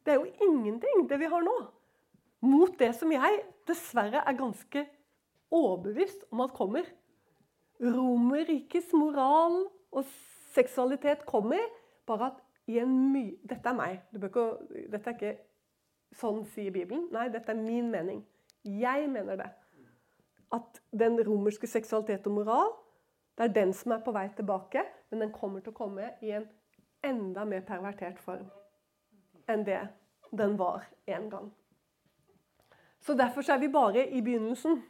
Det er jo ingenting, det vi har nå, mot det som jeg dessverre er ganske overbevist om at kommer. Romerrikets moral og seksualitet kommer, bare at i en my... Dette er meg. Ikke, dette er ikke sånn sier Bibelen. Nei, dette er min mening. Jeg mener det. At den romerske seksualitet og moral det er den som er på vei tilbake, men den kommer til å komme i en enda mer pervertert form enn det den var en gang. Så derfor er vi bare i begynnelsen.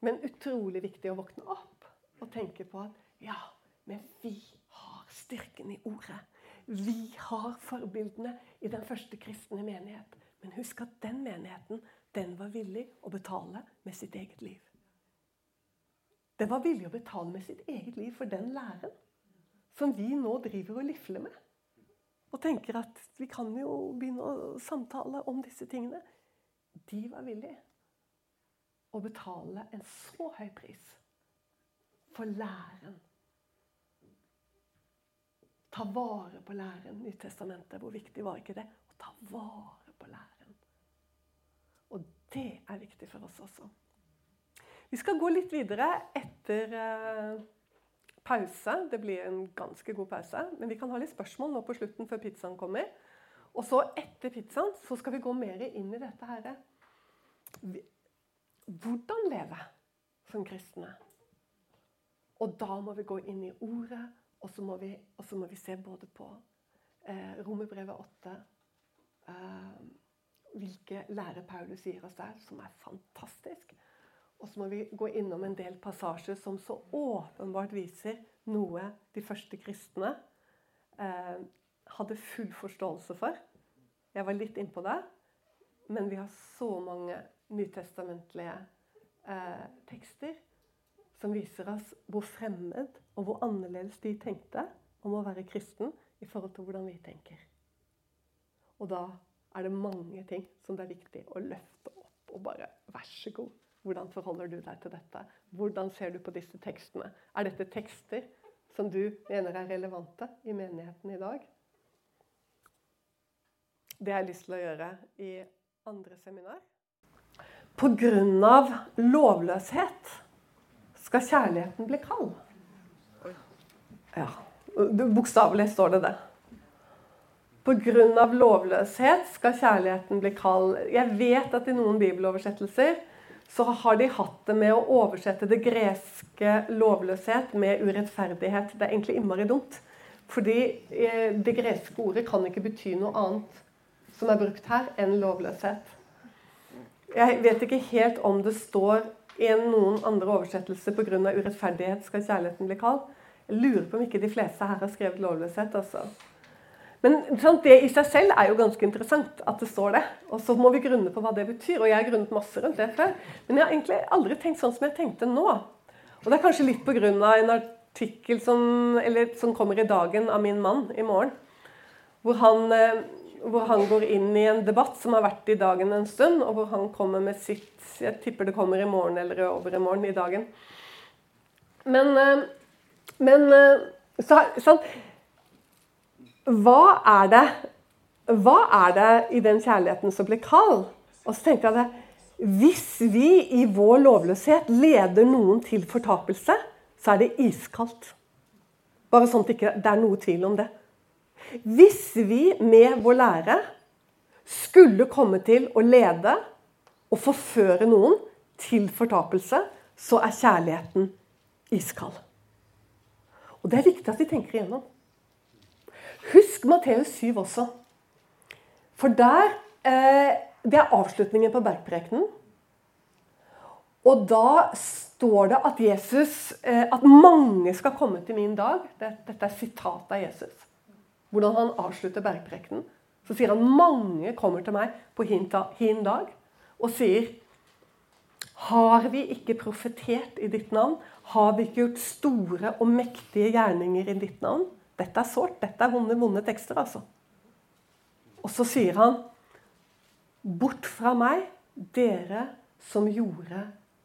Men utrolig viktig å våkne opp og tenke på at ja, men vi har styrken i ordet. Vi har forbildene i den første kristne menighet. Men husk at den menigheten den var villig å betale med sitt eget liv. Den var villig å betale med sitt eget liv for den læren som vi nå driver og lifler med. Og tenker at vi kan jo begynne å samtale om disse tingene. De var villige å betale en så høy pris for læren. Ta vare på læren. Nytestamentet, hvor viktig var ikke det? Å ta vare på læren. Og det er viktig for oss også. Vi skal gå litt videre etter eh, pause. Det blir en ganske god pause. Men vi kan ha litt spørsmål nå på slutten før pizzaen kommer. Og så etter pizzaen så skal vi gå mer inn i dette her. Hvordan leve som kristne? Og da må vi gå inn i ordet, og så må vi, må vi se både på eh, Romerbrevet 8 eh, Hvilke lærer Paulus gir oss der, som er fantastisk. Og så må vi gå innom en del passasjer som så åpenbart viser noe de første kristne eh, hadde full forståelse for. Jeg var litt innpå det. Men vi har så mange nytestamentlige eh, tekster som viser oss hvor fremmed og hvor annerledes de tenkte om å være kristen i forhold til hvordan vi tenker. Og da er det mange ting som det er viktig å løfte opp og bare Vær så god. Hvordan forholder du deg til dette? Hvordan ser du på disse tekstene? Er dette tekster som du mener er relevante i menigheten i dag? Det har jeg lyst til å gjøre i andre seminar. Pga. lovløshet skal kjærligheten bli kald. Ja, Bokstavelig står det det. Pga. lovløshet skal kjærligheten bli kald. Jeg vet at i noen bibeloversettelser så har de hatt det med å oversette det greske lovløshet med urettferdighet. Det er egentlig innmari dumt. Fordi eh, det greske ordet kan ikke bety noe annet som er brukt her, enn lovløshet. Jeg vet ikke helt om det står i noen andre oversettelser pga. urettferdighet skal kjærligheten bli kald. Jeg lurer på om ikke de fleste her har skrevet lovløshet. altså. Men sant, det i seg selv er jo ganske interessant at det står det. Og så må vi grunne på hva det betyr. Og jeg har grunnet masse rundt det før. Men jeg har egentlig aldri tenkt sånn som jeg tenkte nå. Og det er kanskje litt pga. en artikkel som, eller, som kommer i dagen av min mann i morgen. Hvor han eh, hvor han går inn i en debatt som har vært i dagen en stund, og hvor han kommer med sitt Jeg tipper det kommer i morgen eller over i morgen i dagen. Men, eh, men eh, så, sånn Hva er det Hva er det i den kjærligheten som blir kald? Og så tenkte jeg det Hvis vi i vår lovløshet leder noen til fortapelse, så er det iskaldt. Bare sånn at det ikke er noe tvil om det. Hvis vi med vår lære skulle komme til å lede og forføre noen til fortapelse, så er kjærligheten iskald. Og Det er viktig at vi tenker igjennom. Husk Matteus 7 også. For der eh, Det er avslutningen på bergprekenen. Og da står det at Jesus, eh, at mange skal komme til min dag. Dette er sitat av Jesus hvordan han avslutter bergprekenen. Så sier han mange kommer til meg på hin dag og sier Har vi ikke profetert i ditt navn? Har vi ikke gjort store og mektige gjerninger i ditt navn? Dette er sårt. Dette er vonde, vonde tekster, altså. Og så sier han Bort fra meg, dere som gjorde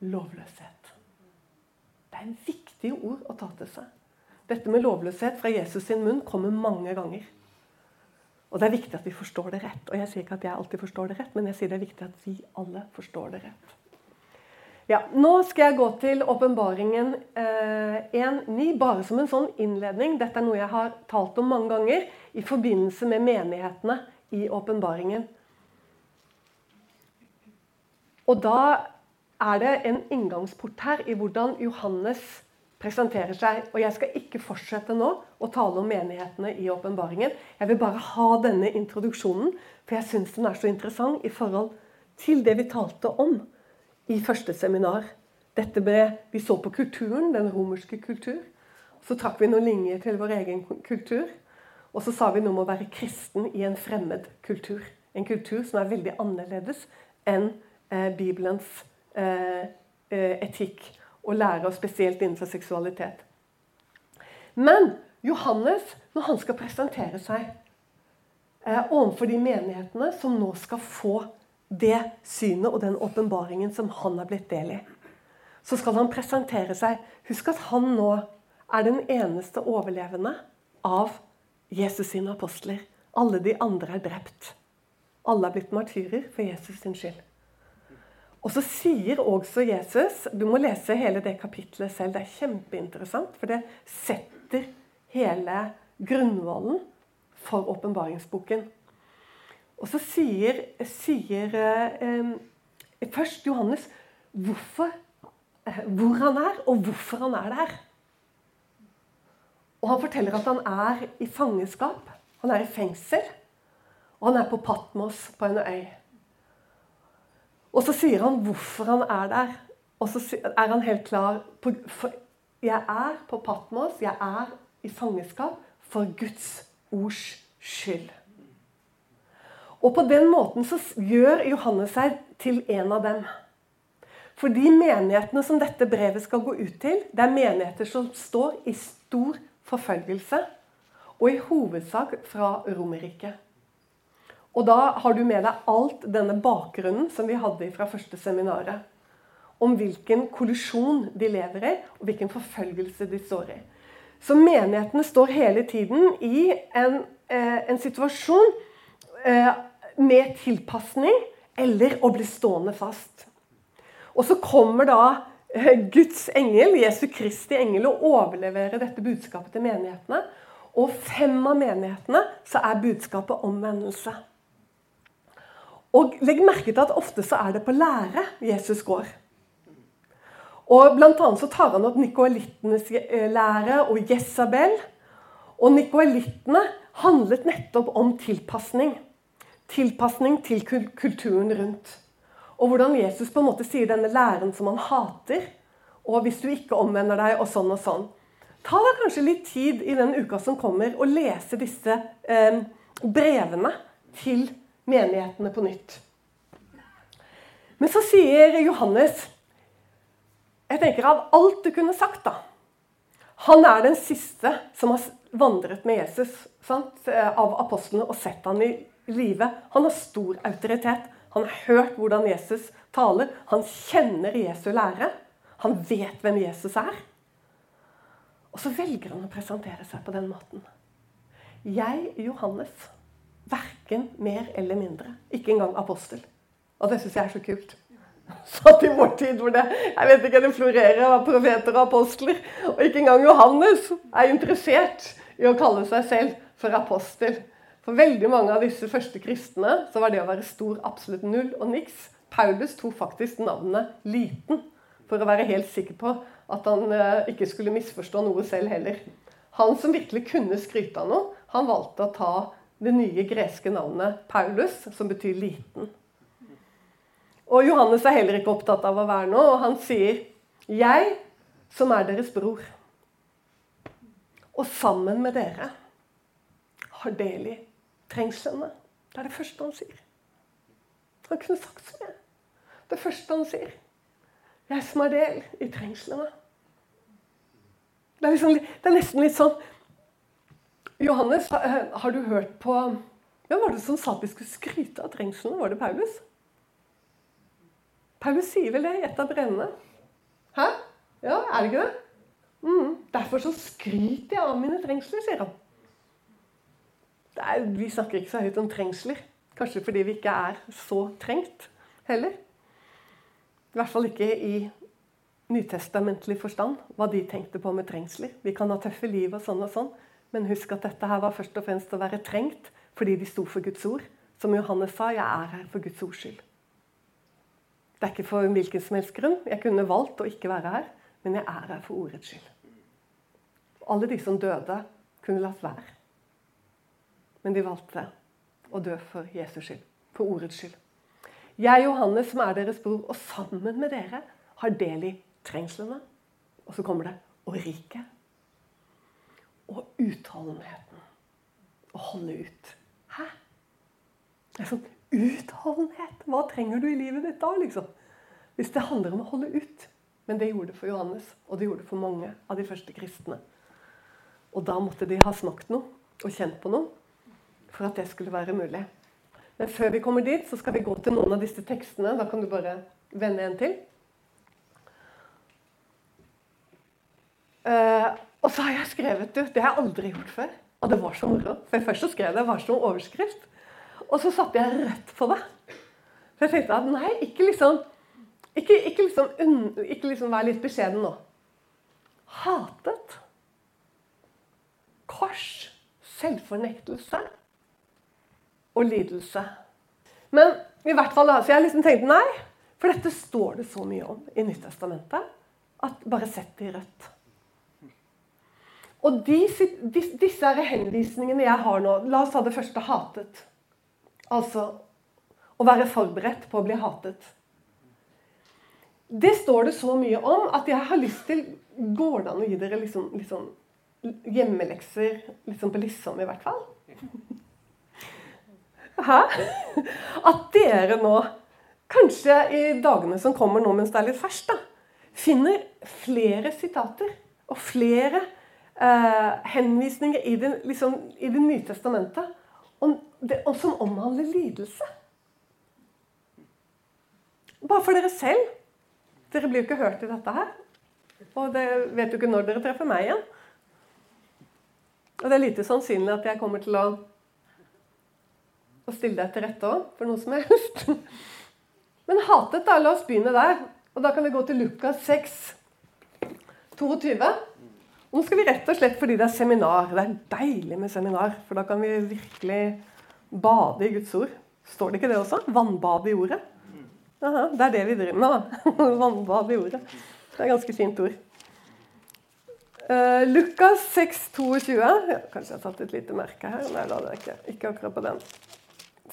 lovløshet. Det er en viktig ord å ta til seg. Dette med lovløshet fra Jesus sin munn kommer mange ganger. Og det er viktig at vi forstår det rett. Og jeg sier ikke at jeg alltid forstår det rett, men jeg sier det er viktig at vi alle forstår det rett. Ja, Nå skal jeg gå til åpenbaringen eh, 1.9, bare som en sånn innledning. Dette er noe jeg har talt om mange ganger i forbindelse med menighetene i åpenbaringen. Og da er det en inngangsport her i hvordan Johannes presenterer seg. Og jeg skal ikke fortsette nå å tale om menighetene i åpenbaringen. Jeg vil bare ha denne introduksjonen, for jeg syns den er så interessant i forhold til det vi talte om i første seminar. Dette ble, Vi så på kulturen, den romerske kultur. Så trakk vi noen linjer til vår egen kultur. Og så sa vi noe om å være kristen i en fremmed kultur. En kultur som er veldig annerledes enn eh, Bibelens eh, eh etikk og lære, spesielt innenfor seksualitet. Men Johannes, når han skal presentere seg eh, overfor de menighetene som nå skal få det synet og den åpenbaringen som han har blitt del i, så skal han presentere seg Husk at han nå er den eneste overlevende av Jesus sine apostler. Alle de andre er drept. Alle er blitt martyrer for Jesus sin skyld. Og så sier også Jesus Du må lese hele det kapitlet selv. Det er kjempeinteressant, for det setter hele grunnvollen for åpenbaringsboken. Og så sier, sier eh, først Johannes hvorfor, eh, hvor han er, og hvorfor han er der. Og han forteller at han er i fangenskap. Han er i fengsel. Og han er på Patmos, på en øy. Og så sier han hvorfor han er der. Og så er han helt klar på, for Jeg er på Patmos, jeg er i fangenskap for Guds ords skyld. Og på den måten så gjør Johannes seg til en av dem. For de menighetene som dette brevet skal gå ut til, det er menigheter som står i stor forfølgelse, og i hovedsak fra Romerriket. Og da har du med deg alt denne bakgrunnen som vi hadde fra første seminaret. Om hvilken kollisjon de lever i, og hvilken forfølgelse de står i. Så menighetene står hele tiden i en, eh, en situasjon eh, med tilpasning eller å bli stående fast. Og så kommer da eh, Guds engel, Jesu Kristi engel, og overleverer dette budskapet til menighetene. Og fem av menighetene så er budskapet omvendelse. Og legg merke til at ofte så er det på lære Jesus går. Og Blant annet så tar han opp nikoalittenes eh, lære og Jesabel. Og nikoalittene handlet nettopp om tilpasning. Tilpasning til kulturen rundt. Og hvordan Jesus på en måte sier denne læren som han hater. Og hvis du ikke omvender deg, og sånn og sånn. Ta deg kanskje litt tid i den uka som kommer, og lese disse eh, brevene til menighetene på nytt. Men så sier Johannes Jeg tenker av alt du kunne sagt, da. Han er den siste som har vandret med Jesus sant, av apostlene og sett ham i live. Han har stor autoritet. Han har hørt hvordan Jesus taler. Han kjenner Jesu lære. Han vet hvem Jesus er. Og så velger han å presentere seg på den måten. Jeg, Johannes, Verken mer eller mindre. Ikke engang apostel. Og det syns jeg er så kult. Satt i vår tid hvor det jeg vet ikke, det florerer av profeter og apostler. Og ikke engang Johannes er interessert i å kalle seg selv for apostel. For veldig mange av disse første kristne så var det å være stor absolutt null og niks. Paulus tok faktisk navnet Liten for å være helt sikker på at han eh, ikke skulle misforstå noe selv heller. Han som virkelig kunne skryte av noe, han valgte å ta det nye greske navnet Paulus, som betyr liten. Og Johannes er heller ikke opptatt av å være noe, og han sier, 'Jeg som er deres bror, og sammen med dere har del i trengslene.' Det er det første han sier. Han kunne sagt så mye. Det første han sier. 'Jeg som har del i trengslene'. Det er, liksom, det er nesten litt sånn Johannes, har du hørt på Hvem var det som sa at vi skulle skryte av trengslene? Var det Paulus? Paulus sier vel det i et av brennene. Hæ? Ja, er det ikke det? Mm, derfor så skryter jeg av mine trengsler, sier han. Er, vi snakker ikke så høyt om trengsler. Kanskje fordi vi ikke er så trengt heller. I hvert fall ikke i nytestamentlig forstand, hva de tenkte på med trengsler. Vi kan ha tøffe liv og sånn og sånn. Men husk at dette her var først og fremst å være trengt fordi de sto for Guds ord. Som Johannes sa, 'Jeg er her for Guds ords skyld'. Det er ikke for hvilken som helst grunn. Jeg kunne valgt å ikke være her, men jeg er her for ordets skyld. Alle de som døde, kunne latt være. Men de valgte å dø for Jesus skyld. For ordets skyld. Jeg, Johannes, som er deres bror, og sammen med dere har del i trengslene. Og så kommer det og riket. Og utholdenheten. Å holde ut. Hæ? Det er sånn utholdenhet. Hva trenger du i livet ditt da, liksom? Hvis det handler om å holde ut. Men det gjorde det for Johannes, og det gjorde det for mange av de første kristne. Og da måtte de ha smakt noe og kjent på noe for at det skulle være mulig. Men før vi kommer dit, så skal vi gå til noen av disse tekstene. Da kan du bare vende en til. Uh, og så har jeg skrevet ut. Det har jeg aldri gjort før. Og det var så moro. For først så skrev jeg det var som overskrift. Og så satte jeg rett på det. For jeg tenkte at nei, ikke liksom Ikke, ikke liksom, ikke liksom være litt beskjeden nå. Hatet. Kors. Selvfornektelse. Og lidelse. Men i hvert fall så jeg liksom tenkte nei, for dette står det så mye om i Nyttestamentet at bare sett det i rødt. Og de, disse henvisningene jeg har nå La oss ta det første hatet. Altså å være forberedt på å bli hatet. Det står det så mye om at jeg har lyst til Går det an å gi dere liksom, liksom hjemmelekser liksom på liksom, i hvert fall? Hæ? At dere nå, kanskje i dagene som kommer nå mens det er litt ferskt, finner flere sitater og flere eh, henvisninger i Det, liksom, i det nye testamentet om det, og som omhandler lidelse. Bare for dere selv. Dere blir jo ikke hørt i dette her. Og det vet jo ikke når dere treffer meg igjen. Og det er lite sannsynlig at jeg kommer til å, å stille deg til rette òg for noe som helst. Men hatet, da. La oss begynne der. Og da kan vi gå til Lukas 6, 22. Og nå skal vi rett og slett fordi det er seminar. Det er deilig med seminar, for da kan vi virkelig bade i Guds ord. Står det ikke det også? Vannbade i ordet. Aha, det er det vi driver med, da. Vannbade i ordet. Det er et ganske fint ord. Uh, Lukas 6, 22. Ja, kanskje jeg har tatt et lite merke her. Nei, da det er ikke. Ikke akkurat på den.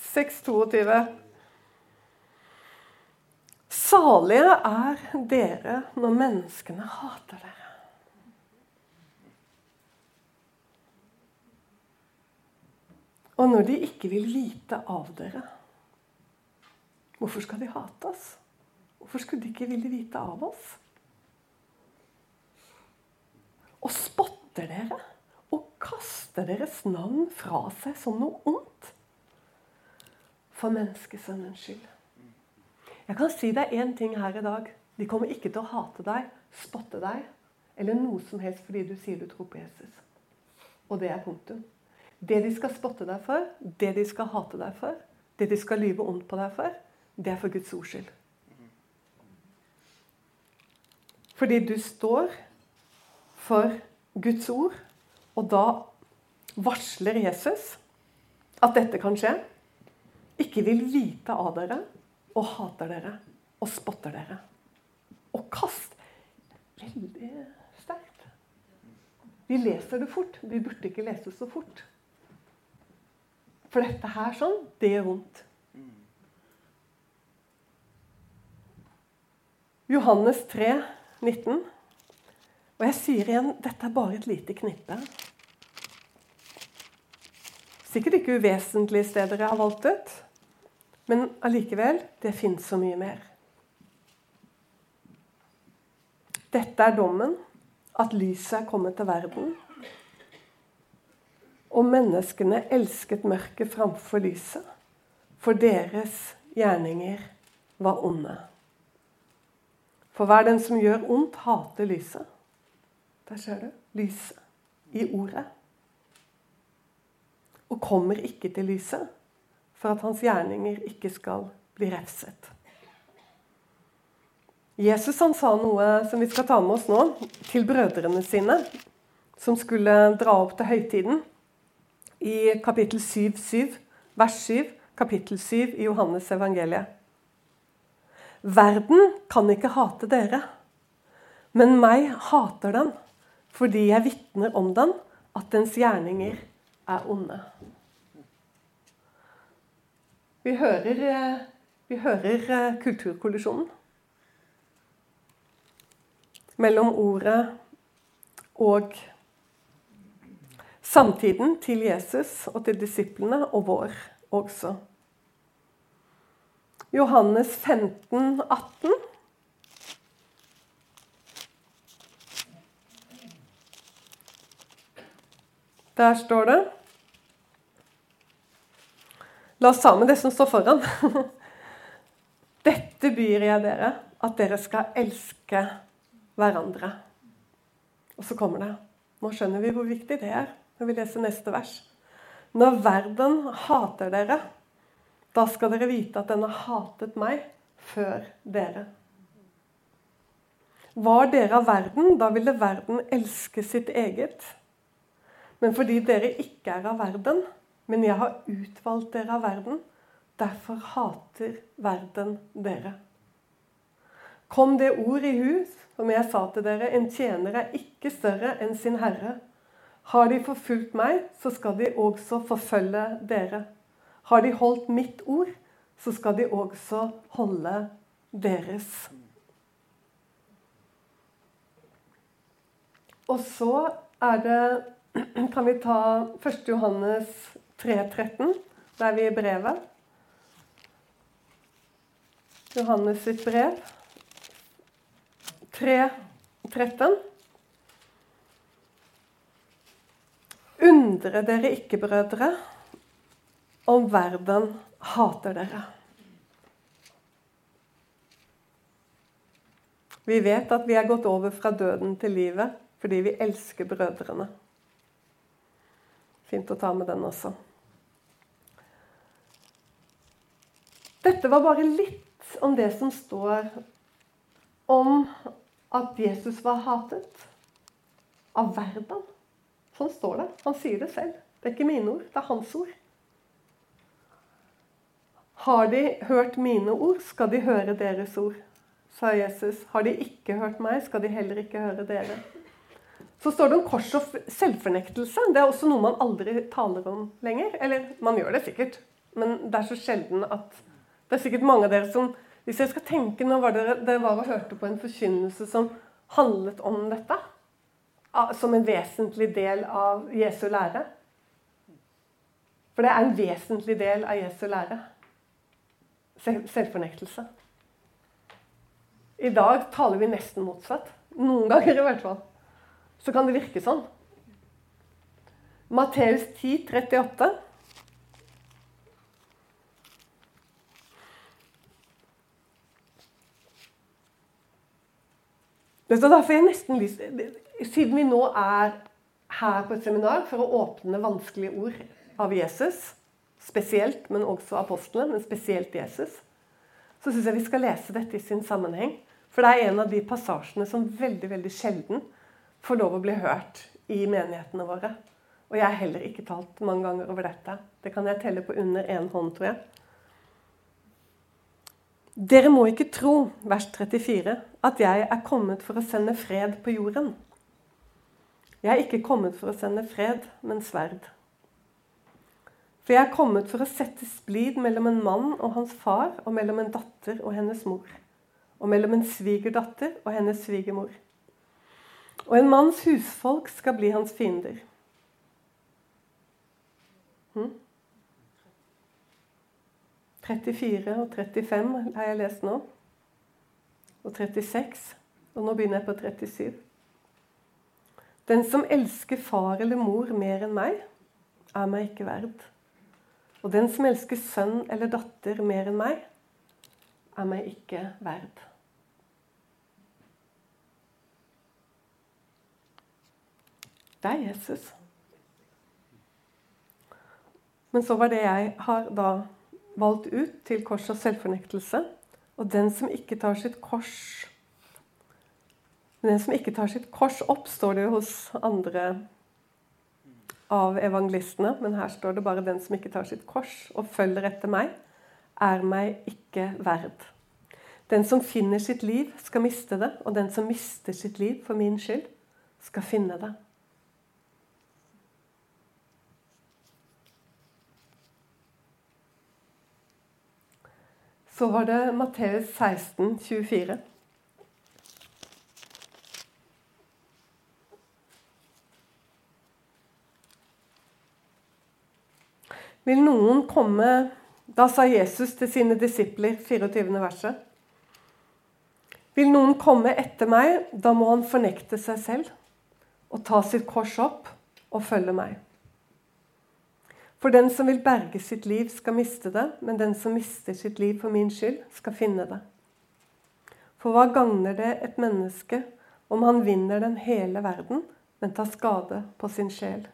6, 22. Salige er dere når menneskene hater dere. Og når de ikke vil vite av dere, hvorfor skal de hate oss? Hvorfor skulle de ikke ville vite av oss? Og spotter dere og kaster deres navn fra seg som noe ondt. For menneskesønnens skyld. Jeg kan si deg én ting her i dag. De kommer ikke til å hate deg, spotte deg eller noe som helst fordi du sier du tror på Jesus. Og det er punktum. Det de skal spotte deg for, det de skal hate deg for, det de skal lyve ondt på deg for, det er for Guds ords skyld. Fordi du står for Guds ord, og da varsler Jesus at dette kan skje. Ikke vil vite av dere og hater dere og spotter dere. Og kast Veldig sterkt. Vi leser det fort. Vi burde ikke lese så fort. For dette her sånn, det gjør vondt. Johannes 3, 19. Og jeg sier igjen, dette er bare et lite knippe. Sikkert ikke uvesentlige steder jeg har valgt ut, men allikevel, det fins så mye mer. Dette er dommen, at lyset er kommet til verden, og menneskene elsket mørket framfor lyset, for deres gjerninger var onde. For hver den som gjør ondt, hater lyset. Der ser du lyset i ordet. Og kommer ikke til lyset for at hans gjerninger ikke skal bli refset. Jesus han sa noe som vi skal ta med oss nå, til brødrene sine, som skulle dra opp til høytiden i kapittel 7, 7, vers 7, kapittel 7 i Johannes evangeliet. Verden kan ikke hate dere, men meg hater den fordi jeg vitner om den, at dens gjerninger er onde. Vi hører eh, Vi hører eh, kulturkollisjonen mellom ordet og samtiden til Jesus og til disiplene, og vår også. Johannes 15, 18. Der står det La oss ta med det som står foran. Dette byr jeg dere, at dere skal elske hverandre. Og så kommer det. Nå skjønner vi hvor viktig det er når vi leser neste vers. Når verden hater dere, da skal dere vite at den har hatet meg før dere. Var dere av verden, da ville verden elske sitt eget. Men fordi dere ikke er av verden, men jeg har utvalgt dere av verden, derfor hater verden dere. Kom det ord i hus, som jeg sa til dere, en tjener er ikke større enn sin herre. Har de forfulgt meg, så skal de også forfølge dere. Har de holdt mitt ord, så skal de også holde deres. Og så er det kan vi ta 1. Johannes 3,13, der vi er i brevet. Johannes sitt brev 3,13. Undre dere ikke, brødre, om verden hater dere. Vi vet at vi er gått over fra døden til livet fordi vi elsker brødrene. Fint å ta med den også. Dette var bare litt om det som står om at Jesus var hatet av verden. Sånn står det. Han sier det selv. Det er ikke mine ord, det er hans ord. Har de hørt mine ord, skal de høre deres ord, sa Jesus. Har de ikke hørt meg, skal de heller ikke høre dere. Så står det om kors og selvfornektelse. Det er også noe man aldri taler om lenger. Eller man gjør det sikkert, men det er så sjelden at Det er sikkert mange av dere som Hvis jeg skal tenke Nå var dere, dere var og hørte på en forkynnelse som handlet om dette. Som en vesentlig del av Jesu lære. For det er en vesentlig del av Jesu lære. Selvfornektelse. I dag taler vi nesten motsatt. Noen ganger i hvert fall så kan det virke sånn. Matteus 10, 38. Det da får jeg nesten lyst, Siden vi nå er her på et seminar for å åpne vanskelige ord av Jesus, spesielt, men også apostlene, men spesielt Jesus, så syns jeg vi skal lese dette i sin sammenheng. For det er en av de passasjene som veldig, veldig sjelden får lov å bli hørt i menighetene våre. Og jeg har heller ikke talt mange ganger over dette. Det kan jeg telle på under én hånd, tror jeg. Dere må ikke tro, vers 34, at jeg er kommet for å sende fred på jorden. Jeg er ikke kommet for å sende fred, men sverd. For jeg er kommet for å sette splid mellom en mann og hans far, og mellom en datter og hennes mor, og mellom en svigerdatter og hennes svigermor. Og en manns husfolk skal bli hans fiender. Hm? 34 og 35 har jeg lest nå. Og 36. Og nå begynner jeg på 37. Den som elsker far eller mor mer enn meg, er meg ikke verd. Og den som elsker sønn eller datter mer enn meg, er meg ikke verd. Det er Jesus. Men så var det jeg har da valgt ut til kors og selvfornektelse. Og den som ikke tar sitt kors Den som ikke tar sitt kors opp, står det jo hos andre av evangelistene. Men her står det bare 'den som ikke tar sitt kors og følger etter meg, er meg ikke verd'. Den som finner sitt liv, skal miste det. Og den som mister sitt liv for min skyld, skal finne det. Så var det Matteus 16, 24. Vil noen komme Da sa Jesus til sine disipler, 24. verset. Vil noen komme etter meg, da må han fornekte seg selv og ta sitt kors opp og følge meg. For den som vil berge sitt liv, skal miste det, men den som mister sitt liv for min skyld, skal finne det. For hva gagner det et menneske om han vinner den hele verden, men tar skade på sin sjel?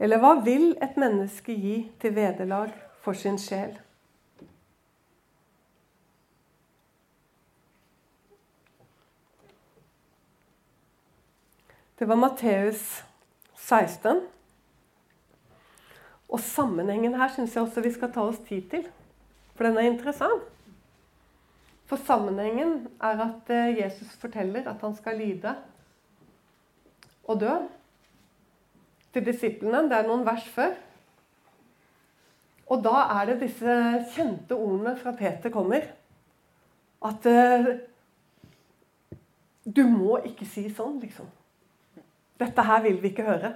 Eller hva vil et menneske gi til vederlag for sin sjel? Det var Matteus 16. Og sammenhengen her syns jeg også vi skal ta oss tid til. For den er interessant. For sammenhengen er at eh, Jesus forteller at han skal lide og dø til disiplene. Det er noen vers før. Og da er det disse kjente ordene fra Peter kommer. At uh, Du må ikke si sånn, liksom. Dette her vil vi ikke høre.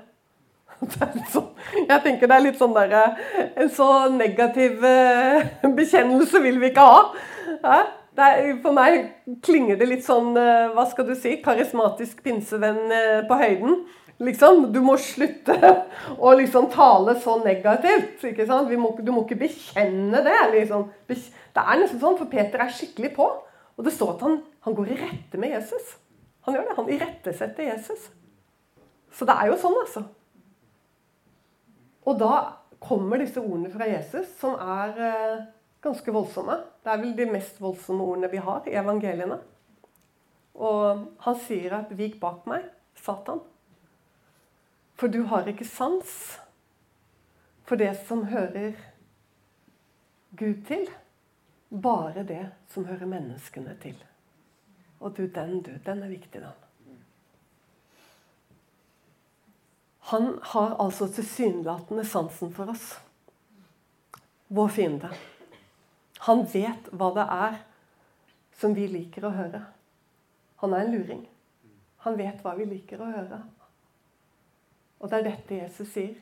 Sånn, jeg tenker det er litt sånn der, eh, En så negativ uh, bekjennelse vil vi ikke ha. Ja? Er, for meg klinger det litt sånn, uh, hva skal du si, karismatisk pinsevenn på høyden. Liksom, Du må slutte å liksom tale så negativt. ikke sant? Må, du må ikke bekjenne det. liksom. Det er nesten sånn, for Peter er skikkelig på. Og det står at han, han går i rette med Jesus. Han gjør det. Han irettesetter Jesus. Så det er jo sånn, altså. Og da kommer disse ordene fra Jesus, som er eh, ganske voldsomme. Det er vel de mest voldsomme ordene vi har i evangeliene. Og han sier at 'vik bak meg, Satan'. For du har ikke sans for det som hører Gud til. Bare det som hører menneskene til. Og du, den, du. Den er viktig, den. Han har altså tilsynelatende sansen for oss. Vår fiende. Han vet hva det er som vi liker å høre. Han er en luring. Han vet hva vi liker å høre. Og det er dette Jesus sier.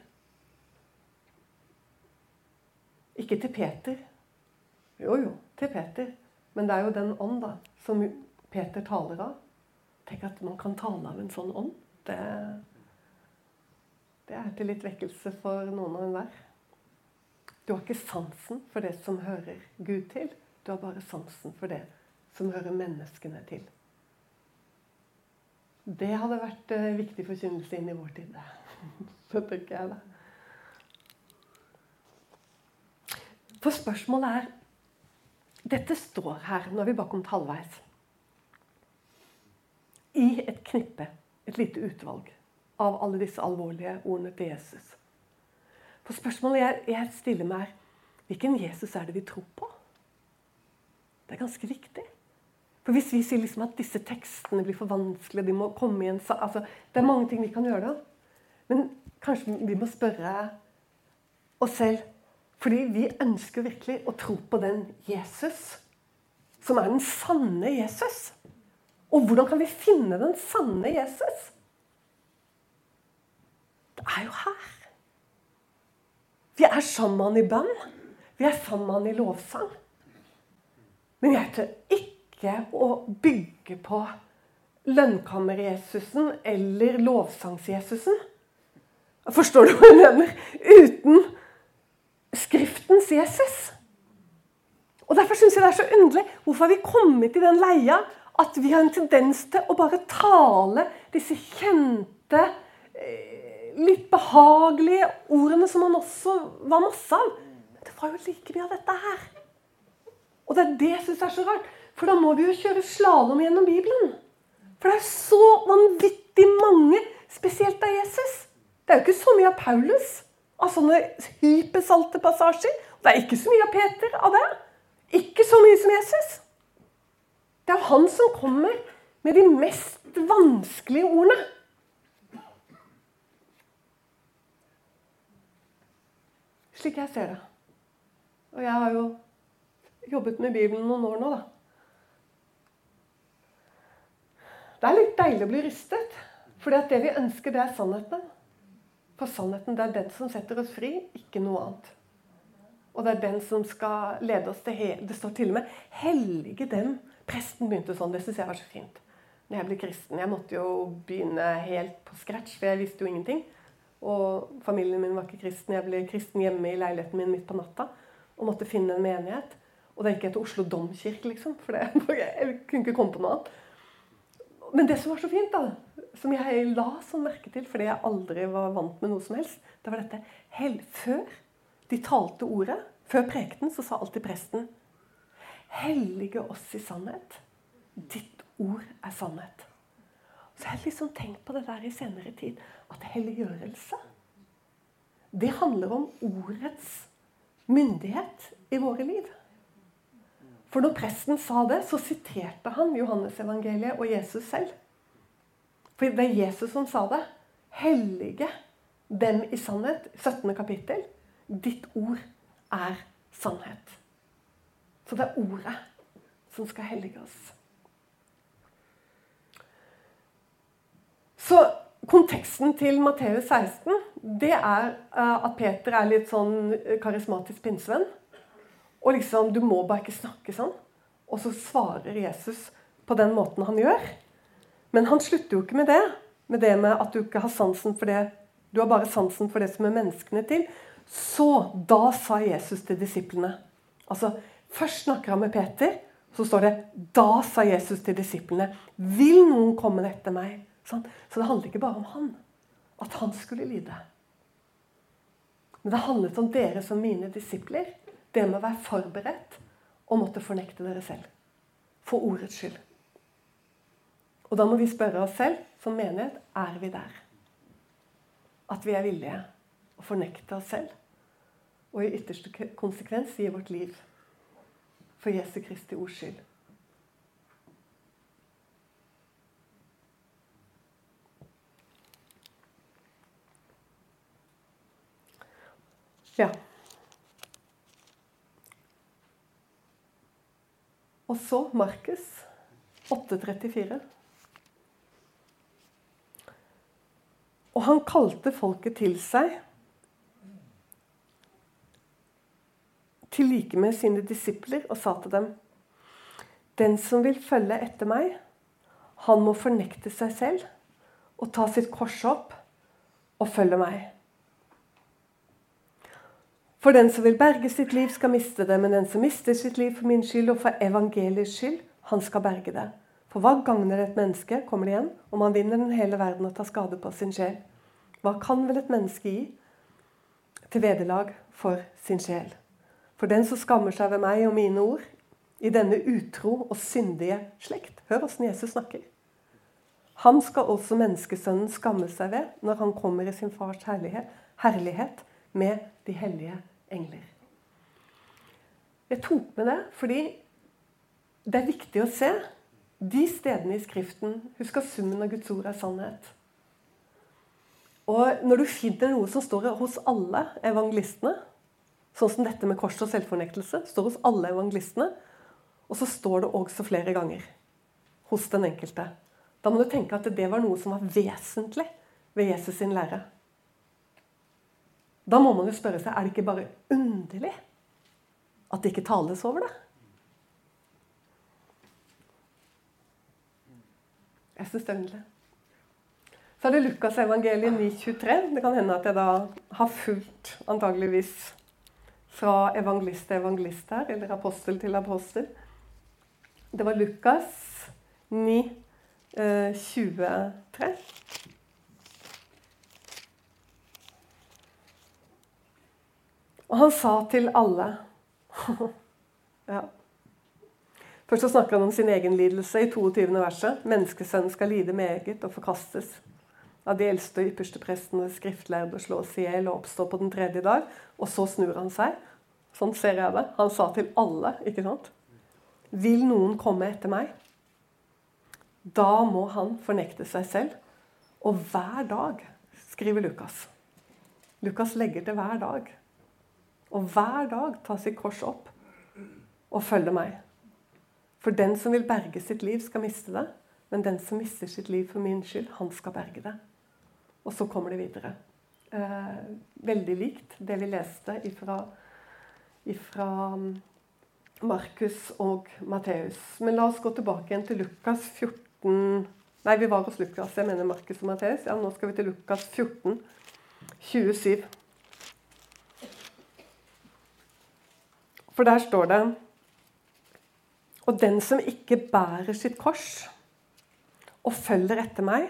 Ikke til Peter. Jo, jo, til Peter. Men det er jo den ånd da, som Peter taler av. Tenk at man kan tale av en sånn ånd. Det, det er til litt vekkelse for noen og enhver. Du har ikke sansen for det som hører Gud til. Du har bare sansen for det som hører menneskene til. Det hadde vært eh, viktig forkynnelse inn i vår tid. Så tenker jeg det. For spørsmålet er Dette står her, nå er vi bare kommet halvveis. I et knippe, et lite utvalg, av alle disse alvorlige ordene til Jesus. For spørsmålet jeg, jeg stiller meg, er hvilken Jesus er det vi tror på? Det er ganske viktig. For Hvis vi sier liksom at disse tekstene blir for vanskelige, de må komme i en altså, Det er mange ting vi kan gjøre da. Men kanskje vi må spørre oss selv Fordi vi ønsker virkelig å tro på den Jesus som er den sanne Jesus. Og hvordan kan vi finne den sanne Jesus? Er jo her. Vi er sammen i bønn. Vi er sammen i lovsang. Men jeg tør ikke å bygge på lønnkammer-Jesusen eller lovsangs-Jesusen. Forstår du hva jeg mener? Uten Skriftens Jesus. Og Derfor syns jeg det er så underlig. Hvorfor har vi kommet i den leia at vi har en tendens til å bare tale disse kjente, eh, litt behagelige ordene som han også var masse av? Men det var jo like mye av dette her. Og det er det jeg syns er så rart. For da må vi jo kjøre slalåm gjennom Bibelen. For det er så vanvittig mange, spesielt av Jesus, det er jo ikke så mye av Paulus, av sånne hypersalte passasjer. Det er ikke så mye av Peter av det. Ikke så mye som Jesus. Det er han som kommer med de mest vanskelige ordene. Slik jeg ser det. Og jeg har jo jobbet med Bibelen noen år nå, da. Det er litt deilig å bli rystet. For det vi ønsker, det er sannheten. For sannheten det er den som setter oss fri, ikke noe annet. Og det er den som skal lede oss til hele Det står til og med 'hellige dem'. Presten begynte sånn. Det syns jeg var så fint. Når jeg ble kristen. Jeg måtte jo begynne helt på scratch, for jeg visste jo ingenting. Og familien min var ikke kristen. Jeg ble kristen hjemme i leiligheten min midt på natta og måtte finne en menighet. Og da gikk jeg til Oslo domkirke, liksom. For det, jeg kunne ikke komme på noe annet. Men det som var så fint, da, som jeg la sånn merke til fordi jeg aldri var vant med noe som helst, det var dette Hel Før de talte ordet, før prekten, så sa alltid presten Hellige oss i sannhet. Ditt ord er sannhet. Så jeg har liksom tenkt på det der i senere tid. At helliggjørelse, det handler om ordets myndighet i våre liv. For når presten sa det, så siterte han Johannesevangeliet og Jesus selv. For det er Jesus som sa det. Hellige dem i sannhet. 17. kapittel. Ditt ord er sannhet. Så det er ordet som skal hellige oss. Så konteksten til Matteus 16 det er eh, at Peter er litt sånn karismatisk pinsevenn. Og liksom, Du må bare ikke snakke sånn. Og så svarer Jesus på den måten han gjør. Men han slutter jo ikke med det. Med det med at du ikke har sansen for det Du har bare sansen for det som er menneskene til. Så da sa Jesus til disiplene Altså, Først snakker han med Peter. Så står det Da sa Jesus til disiplene Vil noen komme etter meg? Så det handler ikke bare om han. At han skulle lide. Men det handlet om dere som mine disipler. Det med å være forberedt og måtte fornekte dere selv. For ordets skyld. Og da må vi spørre oss selv som menighet er vi der. At vi er villige å fornekte oss selv og i ytterste konsekvens gi vårt liv for Jesu Kristi ords skyld. Ja. Og så Markus 8,34. Og han kalte folket til seg, til like med sine disipler, og sa til dem.: Den som vil følge etter meg, han må fornekte seg selv og ta sitt kors opp og følge meg. For den som vil berge sitt liv, skal miste det, men den som mister sitt liv for min skyld og for evangeliets skyld, han skal berge det. For hva gagner et menneske, kommer det igjen, om han vinner den hele verden og tar skade på sin sjel? Hva kan vel et menneske gi til vederlag for sin sjel? For den som skammer seg ved meg og mine ord, i denne utro og syndige slekt Hør åssen Jesus snakker. Han skal også menneskesønnen skamme seg ved når han kommer i sin fars herlighet, herlighet med de hellige engler. Jeg tok med det fordi det er viktig å se de stedene i Skriften Husk at summen av Guds ord er sannhet. Og når du finner noe som står hos alle evangelistene, sånn som dette med kors og selvfornektelse, står hos alle evangelistene, og så står det også flere ganger hos den enkelte. Da må du tenke at det var noe som var vesentlig ved Jesus sin lære. Da må man jo spørre seg er det ikke bare underlig at det ikke tales over det. Jeg syns det er underlig. Så er det Lukas evangeliet 9,23. Det kan hende at jeg da har fulgt antageligvis fra evangelist til evangelist her, eller apostel til apostel. Det var Lukas 9, eh, 23. Og han sa til alle ja. Først så snakker han om sin egen lidelse i 22. verset. Menneskesønnen skal lide meget og forkastes av de eldste og ypperste prestene skriftlærde og slås i hjel og oppstå på den tredje dag. Og så snur han seg. Sånn ser jeg det. Han sa til alle, ikke sant? Vil noen komme etter meg? Da må han fornekte seg selv. Og hver dag, skriver Lukas. Lukas legger til hver dag og hver dag ta sitt kors opp og følge meg. For den som vil berge sitt liv, skal miste det. Men den som mister sitt liv for min skyld, han skal berge det. Og så kommer det videre. Eh, veldig likt det vi leste ifra, ifra mm, Markus og Matteus. Men la oss gå tilbake igjen til Lukas 14 Nei, vi var hos Lukas. Jeg mener Markus og Matteus. Ja, nå skal vi til Lukas 14, 27. For der står det Og den som ikke bærer sitt kors og følger etter meg,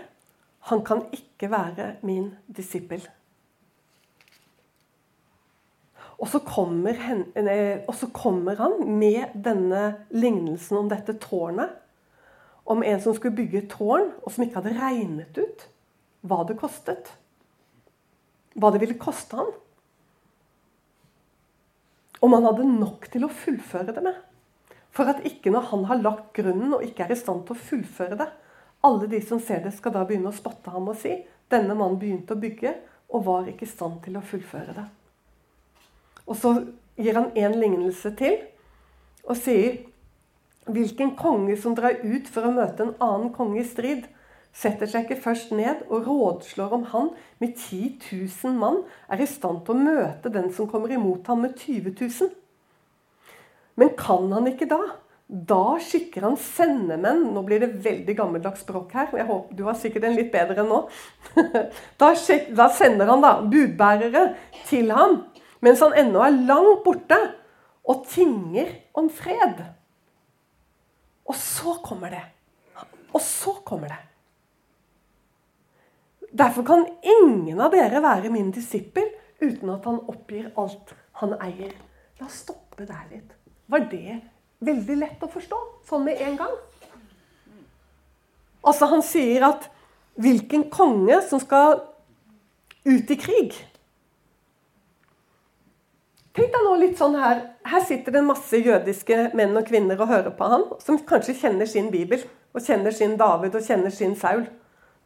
han kan ikke være min disippel. Og så, kommer, og så kommer han med denne lignelsen om dette tårnet. Om en som skulle bygge et tårn, og som ikke hadde regnet ut hva det kostet. Hva det ville koste han. Om han hadde nok til å fullføre det med. For at ikke når han har lagt grunnen og ikke er i stand til å fullføre det, alle de som ser det, skal da begynne å spotte ham og si denne mannen begynte å bygge og var ikke i stand til å fullføre det. Og så gir han en lignelse til og sier Hvilken konge som drar ut for å møte en annen konge i strid, setter seg ikke først ned og rådslår om han med 10 000 mann er i stand til å møte den som kommer imot ham med 20 000. Men kan han ikke da? Da skikker han sendemenn Nå blir det veldig gammeldags språk her. jeg håper Du har sikkert en litt bedre enn nå. Da, sender han da budbærere til ham mens han ennå er langt borte, og tinger om fred. Og så kommer det. Og så kommer det. Derfor kan ingen av dere være min disippel uten at han oppgir alt han eier. La oss stoppe der litt. Var det veldig lett å forstå sånn med en gang? Altså, han sier at hvilken konge som skal ut i krig Tenk deg nå litt sånn her Her sitter det masse jødiske menn og kvinner og hører på han, som kanskje kjenner sin bibel, og kjenner sin David og kjenner sin Saul.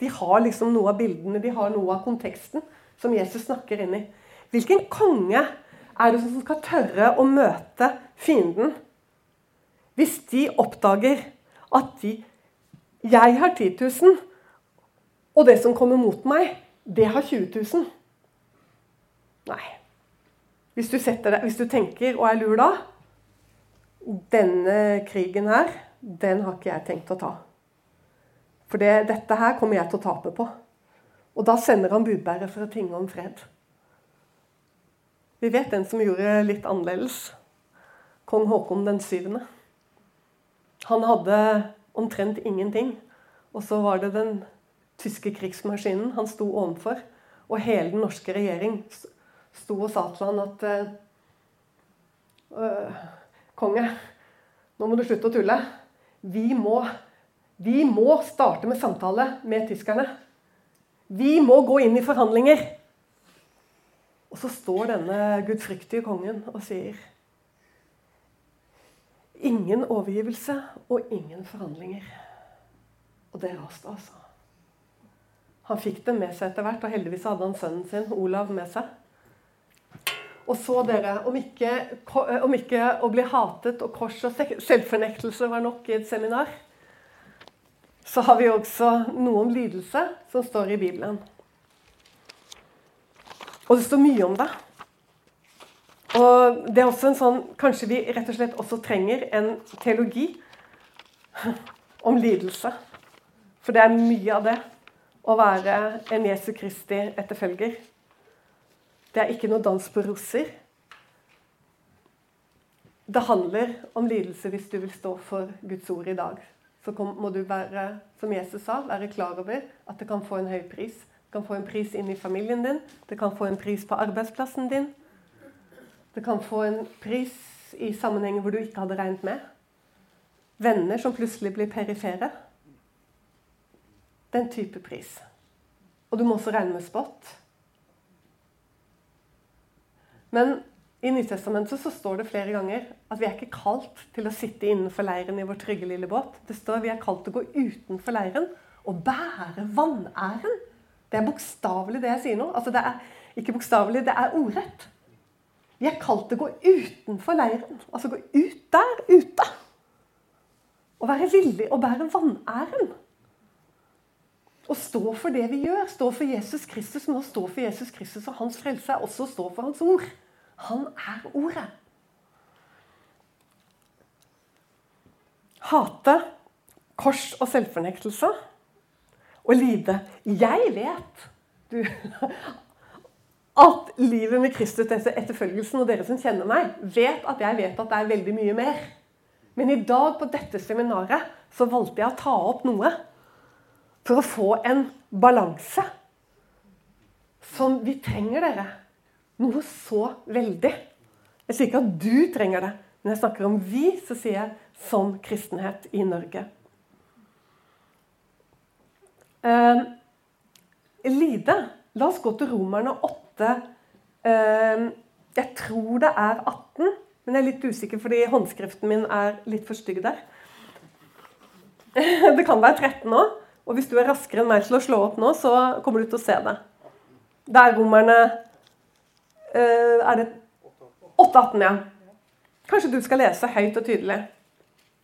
De har liksom noe av bildene, de har noe av konteksten som Jesus snakker inn i. Hvilken konge er det som skal tørre å møte fienden hvis de oppdager at de Jeg har 10 000, og det som kommer mot meg, det har 20 000? Nei. Hvis du, deg, hvis du tenker og er lur da Denne krigen her, den har ikke jeg tenkt å ta. For det, dette her kommer jeg til å tape på. Og da sender han budbærer for å tinge om fred. Vi vet den som gjorde litt annerledes. Kong Haakon den syvende. Han hadde omtrent ingenting. Og så var det den tyske krigsmaskinen han sto overfor. Og hele den norske regjering sto og sa til han at øh, Konge, nå må du slutte å tulle. Vi må, vi må starte med samtale med tyskerne. Vi må gå inn i forhandlinger. Og så står denne gudfryktige kongen og sier Ingen overgivelse og ingen forhandlinger. Og det raste, altså. Han fikk det med seg etter hvert, og heldigvis hadde han sønnen sin, Olav, med seg. Og så, dere, om ikke, om ikke å bli hatet og kors og selvfornektelse var nok i et seminar, så har vi også noe om lidelse som står i Bibelen. Og det står mye om det. Og det er også en sånn Kanskje vi rett og slett også trenger en teologi om lidelse. For det er mye av det å være en Jesu Kristi etterfølger. Det er ikke noe dans på roser. Det handler om lidelse hvis du vil stå for Guds ord i dag. Så må du være, som Jesus sa, være klar over at det kan få en høy pris. Det kan få en pris inn i familien din, det kan få en pris på arbeidsplassen din. Det kan få en pris i sammenhenger hvor du ikke hadde regnet med. Venner som plutselig blir perifere. Den type pris. Og du må også regne med spott. Men i Nytestamentet så står det flere ganger at vi er ikke kalt til å sitte innenfor leiren i vår trygge lille båt. Det står at vi er kalt til å gå utenfor leiren og bære vanæren. Det er bokstavelig det jeg sier nå. Altså det er ikke bokstavelig, det er ordrett. Vi er kalt til å gå utenfor leiren. Altså gå ut der ute. Å være villig å bære vanæren. Å stå for det vi gjør. Stå for Jesus Kristus, men å stå for Jesus Kristus og hans frelse er også å stå for hans ord. Han er ordet. Hate, kors og selvfornektelse og lide. Jeg vet du, at livet med Kristus etter etterfølgelsen, og dere som kjenner meg, vet at jeg vet at det er veldig mye mer. Men i dag på dette seminaret så valgte jeg å ta opp noe for å få en balanse som vi trenger, dere. Noe så veldig. Jeg sier ikke at du trenger det, men jeg snakker om vi, så sier jeg som kristenhet i Norge. Eh, lide. La oss gå til Romerne 8. Eh, jeg tror det er 18, men jeg er litt usikker fordi håndskriften min er litt for stygg der. det kan være 13 òg. Og hvis du er raskere enn meg til å slå opp nå, så kommer du til å se det. Det er romerne Er det 8.18, ja. Kanskje du skal lese høyt og tydelig?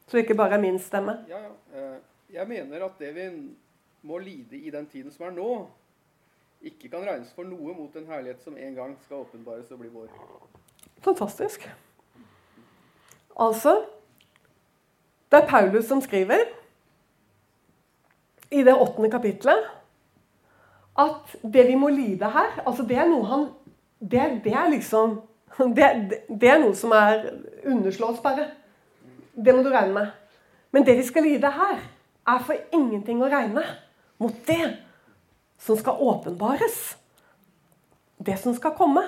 Så det ikke bare er min stemme. Ja, ja. Eh, jeg mener at det vi må lide i den tiden som er nå, ikke kan regnes for noe mot en herlighet som en gang skal åpenbares og bli vår. Fantastisk. Altså Det er Paulus som skriver i det åttende kapitlet at det vi må lide her altså Det er noe han Det, det er liksom det, det, er noe som er underslås, bare. Det må du regne med. Men det vi skal lide her, er for ingenting å regne mot det som skal åpenbares. Det som skal komme.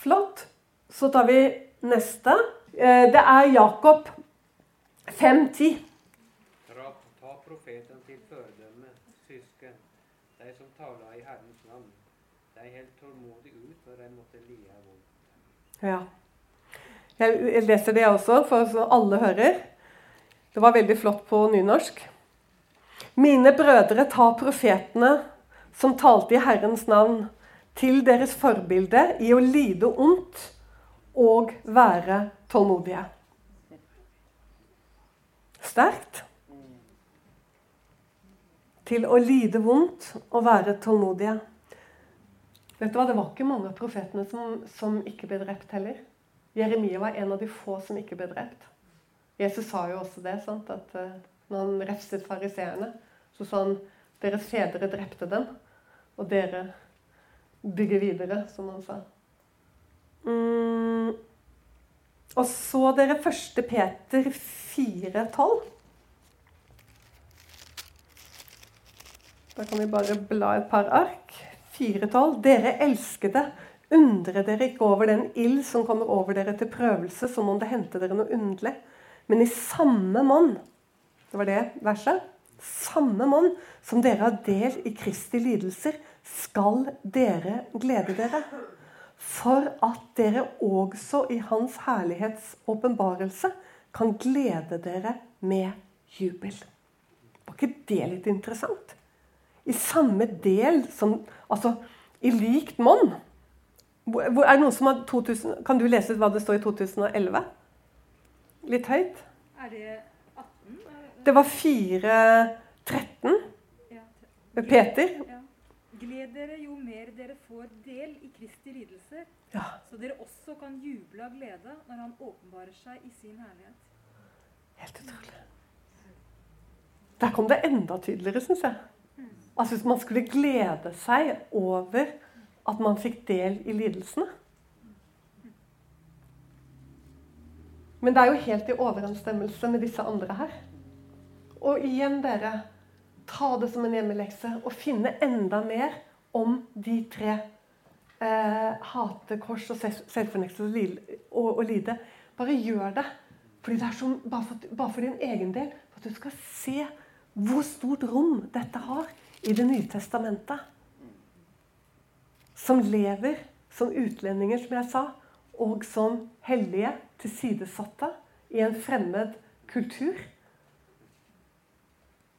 Flott. Så tar vi neste. Eh, det er Jakob 5.10 profeten til føredømme, søsken, de som taler i Herrens navn. De helt tålmodig ut, for de måtte lide vondt. Ja. Jeg leser det også, for så alle hører. Det var veldig flott på nynorsk. Mine brødre, ta profetene som talte i Herrens navn, til deres forbilde i å lide ondt og være tålmodige. Sterkt til å lide vondt og være tålmodige. Vet du hva, Det var ikke mange av profetene som, som ikke ble drept heller. Jeremia var en av de få som ikke ble drept. Jesus sa jo også det. Sant? at uh, Når han refset fariseerne, så sa han deres fedre drepte dem, og dere bygger videre, som han sa. Mm. Og så dere første Peter 4,12. Da kan vi bare bla et par ark. Fire-tolv. Dere elskede, undre dere ikke over den ild som kommer over dere til prøvelse, som om det hendte dere noe underlig. Men i samme monn Det var det verset. Samme monn som dere har del i Kristi lidelser, skal dere glede dere. For at dere også i Hans herlighets åpenbarelse kan glede dere med jubel. Var ikke det litt interessant? I samme del som Altså i likt monn. Er det noen som har 2000, Kan du lese ut hva det står i 2011? Litt høyt? Er det 18? Det var 4.13. Ja. Peter. Ja. Gled dere jo mer dere får del i Kristi lidelser, ja. så dere også kan juble av glede når Han åpenbarer seg i sin herlighet. Helt utrolig. Der kom det enda tydeligere, syns jeg. Altså hvis man skulle glede seg over at man fikk del i lidelsene. Men det er jo helt i overensstemmelse med disse andre her. Og igjen, dere, ta det som en hjemmelekse og finne enda mer om de tre eh, hate, kors og selvfornektelse og, og, lide. Bare gjør det. Fordi det er som, bare, for, bare for din egen del. For at du skal se hvor stort rom dette har i Det nye testamentet. Som lever som utlendinger, som jeg sa, og som hellige, tilsidesatte i en fremmed kultur.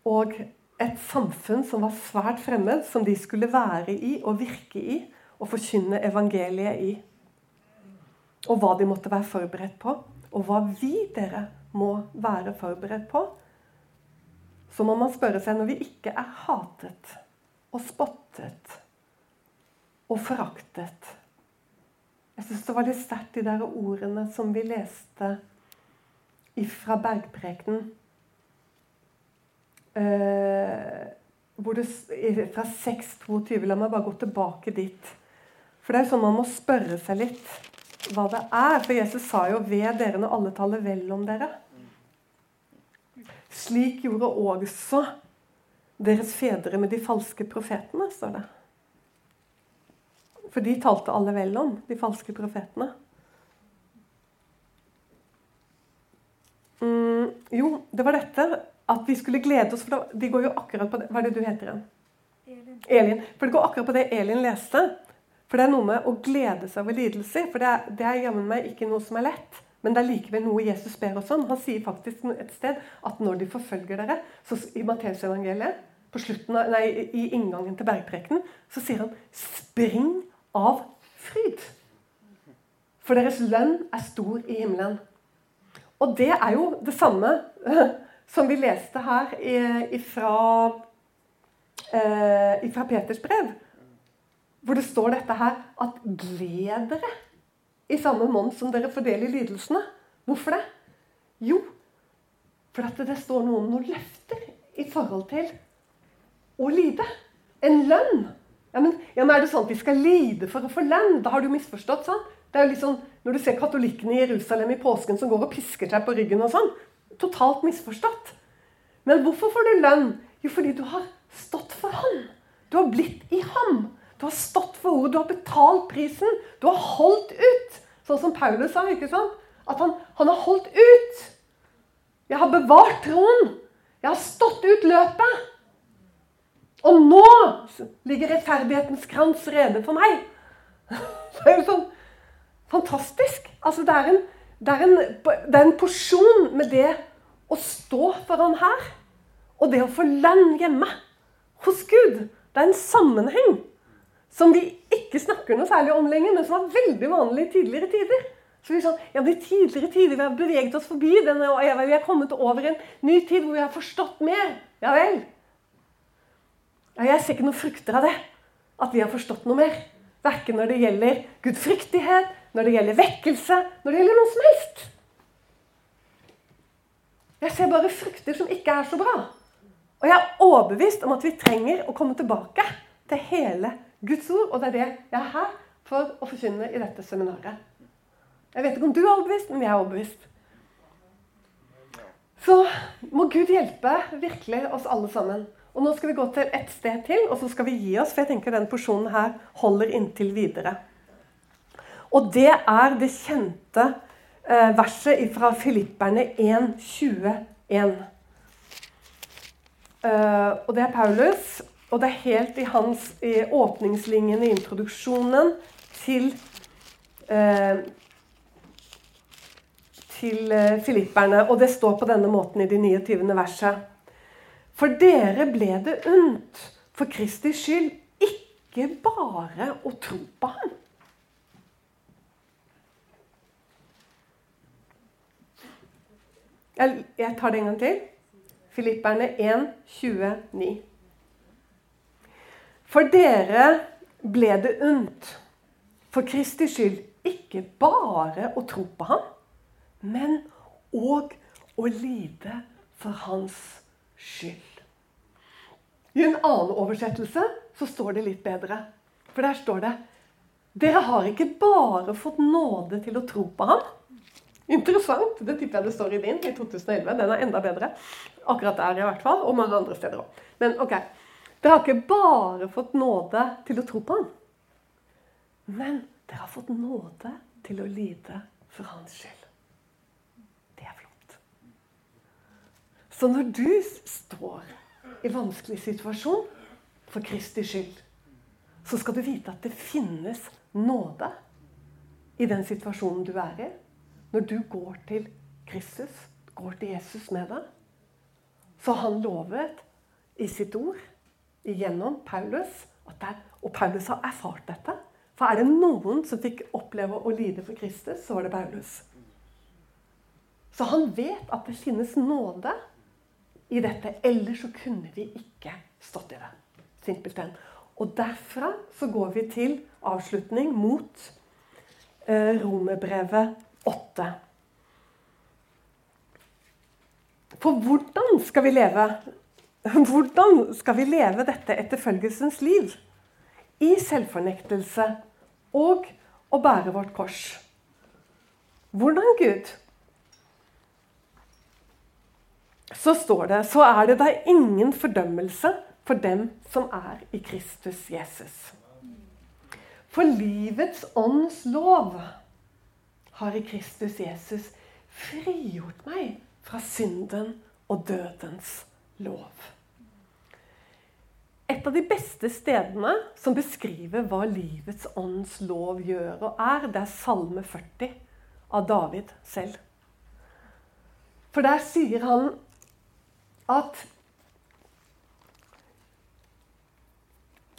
Og et samfunn som var svært fremmed, som de skulle være i og virke i og forkynne evangeliet i. og hva de måtte være forberedt på, og hva vi, dere, må være forberedt på, så må man spørre seg når vi ikke er hatet og spottet og foraktet. Jeg syns det var litt sterkt, de der ordene som vi leste fra Bergprekenen. Eh, hvor det, fra 6.22 La meg bare gå tilbake dit. For det er sånn man må spørre seg litt hva det er. For Jesus sa jo 'ved dere når alle taler vel om dere'. Slik gjorde også deres fedre med de falske profetene, står det. For de talte alle vel om, de falske profetene. Mm, jo, det var dette at vi skulle glede oss For de går jo akkurat på det Hva er det du heter igjen? Elin. Elin. For det går akkurat på det Elin leste. For det er noe med å glede seg over lidelser. For det er, det er jammen meg ikke noe som er lett. Men det er likevel noe Jesus ber oss om. Han sier faktisk et sted at når de forfølger dere så I Matteusevangeliet, i inngangen til bergprekenen, så sier han 'spring av fryd'. For deres lønn er stor i himmelen. Og det er jo det samme som vi leste her ifra, eh, ifra Peters brev. Hvor det står dette her at 'gled dere' i samme monn som dere fordeler lidelsene. Hvorfor det? Jo, for at det står noe om noen løfter i forhold til å lide. En lønn. Ja men, ja, men, Er det sånn at vi skal lide for å få lønn? Da har du misforstått. sånn. Det er jo liksom, Når du ser katolikkene i Jerusalem i påsken som går og pisker seg på ryggen og sånn. Totalt misforstått. Men hvorfor får du lønn? Jo, fordi du har stått for ham. Du har blitt i ham. Du har stått for ordet, du har betalt prisen. Du har holdt ut. Sånn som Paulus sa. ikke sant? At han, han har holdt ut. Jeg har bevart troen. Jeg har stått ut løpet. Og nå ligger rettferdighetens krans rede for meg. Det er jo sånn fantastisk. Altså, det er en, det er en, det er en porsjon med det å stå foran her og det å få lønn hjemme hos Gud. Det er en sammenheng som vi ikke snakker noe særlig om lenger, men som var veldig vanlig i tidligere tider. Så vi sånn, ja, De tidligere tider vi har beveget oss forbi denne, og vi har kommet over en ny tid hvor vi har forstått mer. Ja vel. Ja, jeg ser ikke noen frukter av det. At vi har forstått noe mer. Verken når det gjelder gudfryktighet, når det gjelder vekkelse, når det gjelder noe som helst. Jeg ser bare frukter som ikke er så bra. Og jeg er overbevist om at vi trenger å komme tilbake til hele Guds ord. Og det er det jeg er her for å forkynne i dette seminaret. Jeg vet ikke om du er overbevist, men jeg er overbevist. Så må Gud hjelpe virkelig oss alle sammen. Og Nå skal vi gå til et sted til, og så skal vi gi oss. For jeg tenker den porsjonen her holder inntil videre. Og det er det kjente eh, verset fra Filipperne 1.21. Uh, og det er Paulus, og det er helt i hans i åpningslinjen i introduksjonen til eh, til uh, filipperne. Og det står på denne måten i de 29. verset. For dere ble det unt for Kristi skyld ikke bare å tro på ham. Jeg tar det en gang til. Filipperne 1, 29. For dere ble det unt for Kristi skyld ikke bare å tro på ham, men òg å lide for hans skyld. I en annen oversettelse så står det litt bedre. For der står det Dere har ikke bare fått nåde til å tro på ham, Interessant. Det tipper jeg det står i din i 2011. Den er enda bedre. Akkurat der i hvert fall, og mange andre steder òg. Men ok. Dere har ikke bare fått nåde til å tro på ham, men dere har fått nåde til å lide for hans skyld. Det er flott. Så når du står i vanskelig situasjon for Kristi skyld, så skal du vite at det finnes nåde i den situasjonen du er i. Når du går til Kristus, går til Jesus med deg, så har han lovet i sitt ord, igjennom Paulus, der, og Paulus har erfart dette. For er det noen som fikk oppleve å lide for Kristus, så var det Paulus. Så han vet at det finnes nåde i dette. Ellers så kunne vi ikke stått i det. Simpelthen. Og derfra så går vi til avslutning mot eh, Romerbrevet 8. For hvordan skal vi leve? Hvordan skal vi leve dette etterfølgelsens liv? I selvfornektelse og å bære vårt kors. Hvordan, Gud? Så står det så er det da ingen fordømmelse for dem som er i Kristus Jesus. For livets ånds lov har i Kristus Jesus frigjort meg fra synden og dødens lov. Et av de beste stedene som beskriver hva livets ånds lov gjør og er, det er Salme 40 av David selv. For der sier han at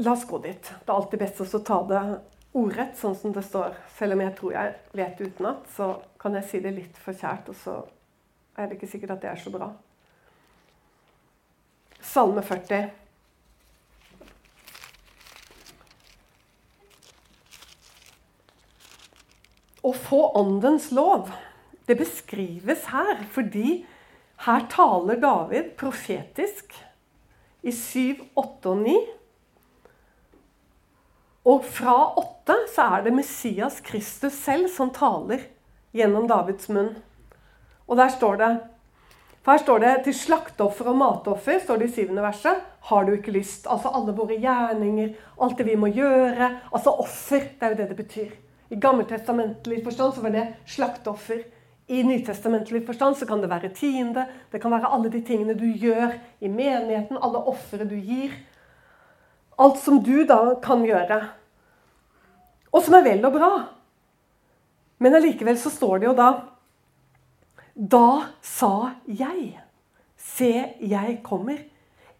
La oss gå dit. Det er alltid best å ta det ordrett, sånn som det står. Selv om jeg tror jeg vet utenat, så kan jeg si det litt for kjært, og så er det ikke sikkert at det er så bra. Salme 40. Å få Åndens lov, det beskrives her fordi her taler David profetisk i 7, 8 og 9. Og fra 8 så er det Messias Kristus selv som taler gjennom Davids munn. Og der står det for Her står det til slakteoffer og matoffer, står det i syvende verset, har du ikke lyst. Altså alle våre gjerninger, alt det vi må gjøre. Altså offer. Det er jo det det betyr. I gammeltestamentlig forstand så var det slakteoffer. I nytestamentlig forstand så kan det være tiende. Det kan være alle de tingene du gjør i menigheten, alle ofre du gir. Alt som du da kan gjøre. Og som er vel og bra. Men allikevel så står det jo da da sa jeg, se, jeg kommer.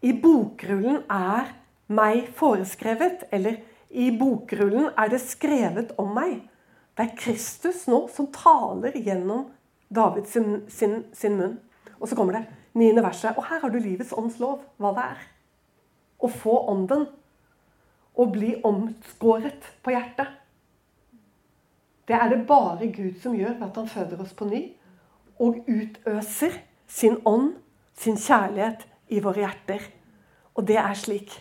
I bokrullen er meg foreskrevet, eller i bokrullen er det skrevet om meg. Det er Kristus nå som taler gjennom Davids sin, sin, sin munn. Og så kommer det niende verset. Og her har du livets ånds lov, hva det er. Å få ånden. Å bli omskåret på hjertet. Det er det bare Gud som gjør ved at han føder oss på ny og utøser sin ånd, sin kjærlighet, i våre hjerter. Og det er slik.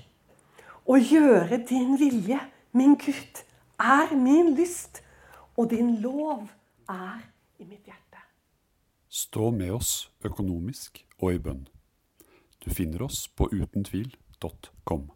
Å gjøre din vilje, min Gud, er min lyst, og din lov er i mitt hjerte. Stå med oss økonomisk og i bønn. Du finner oss på utentvil.com.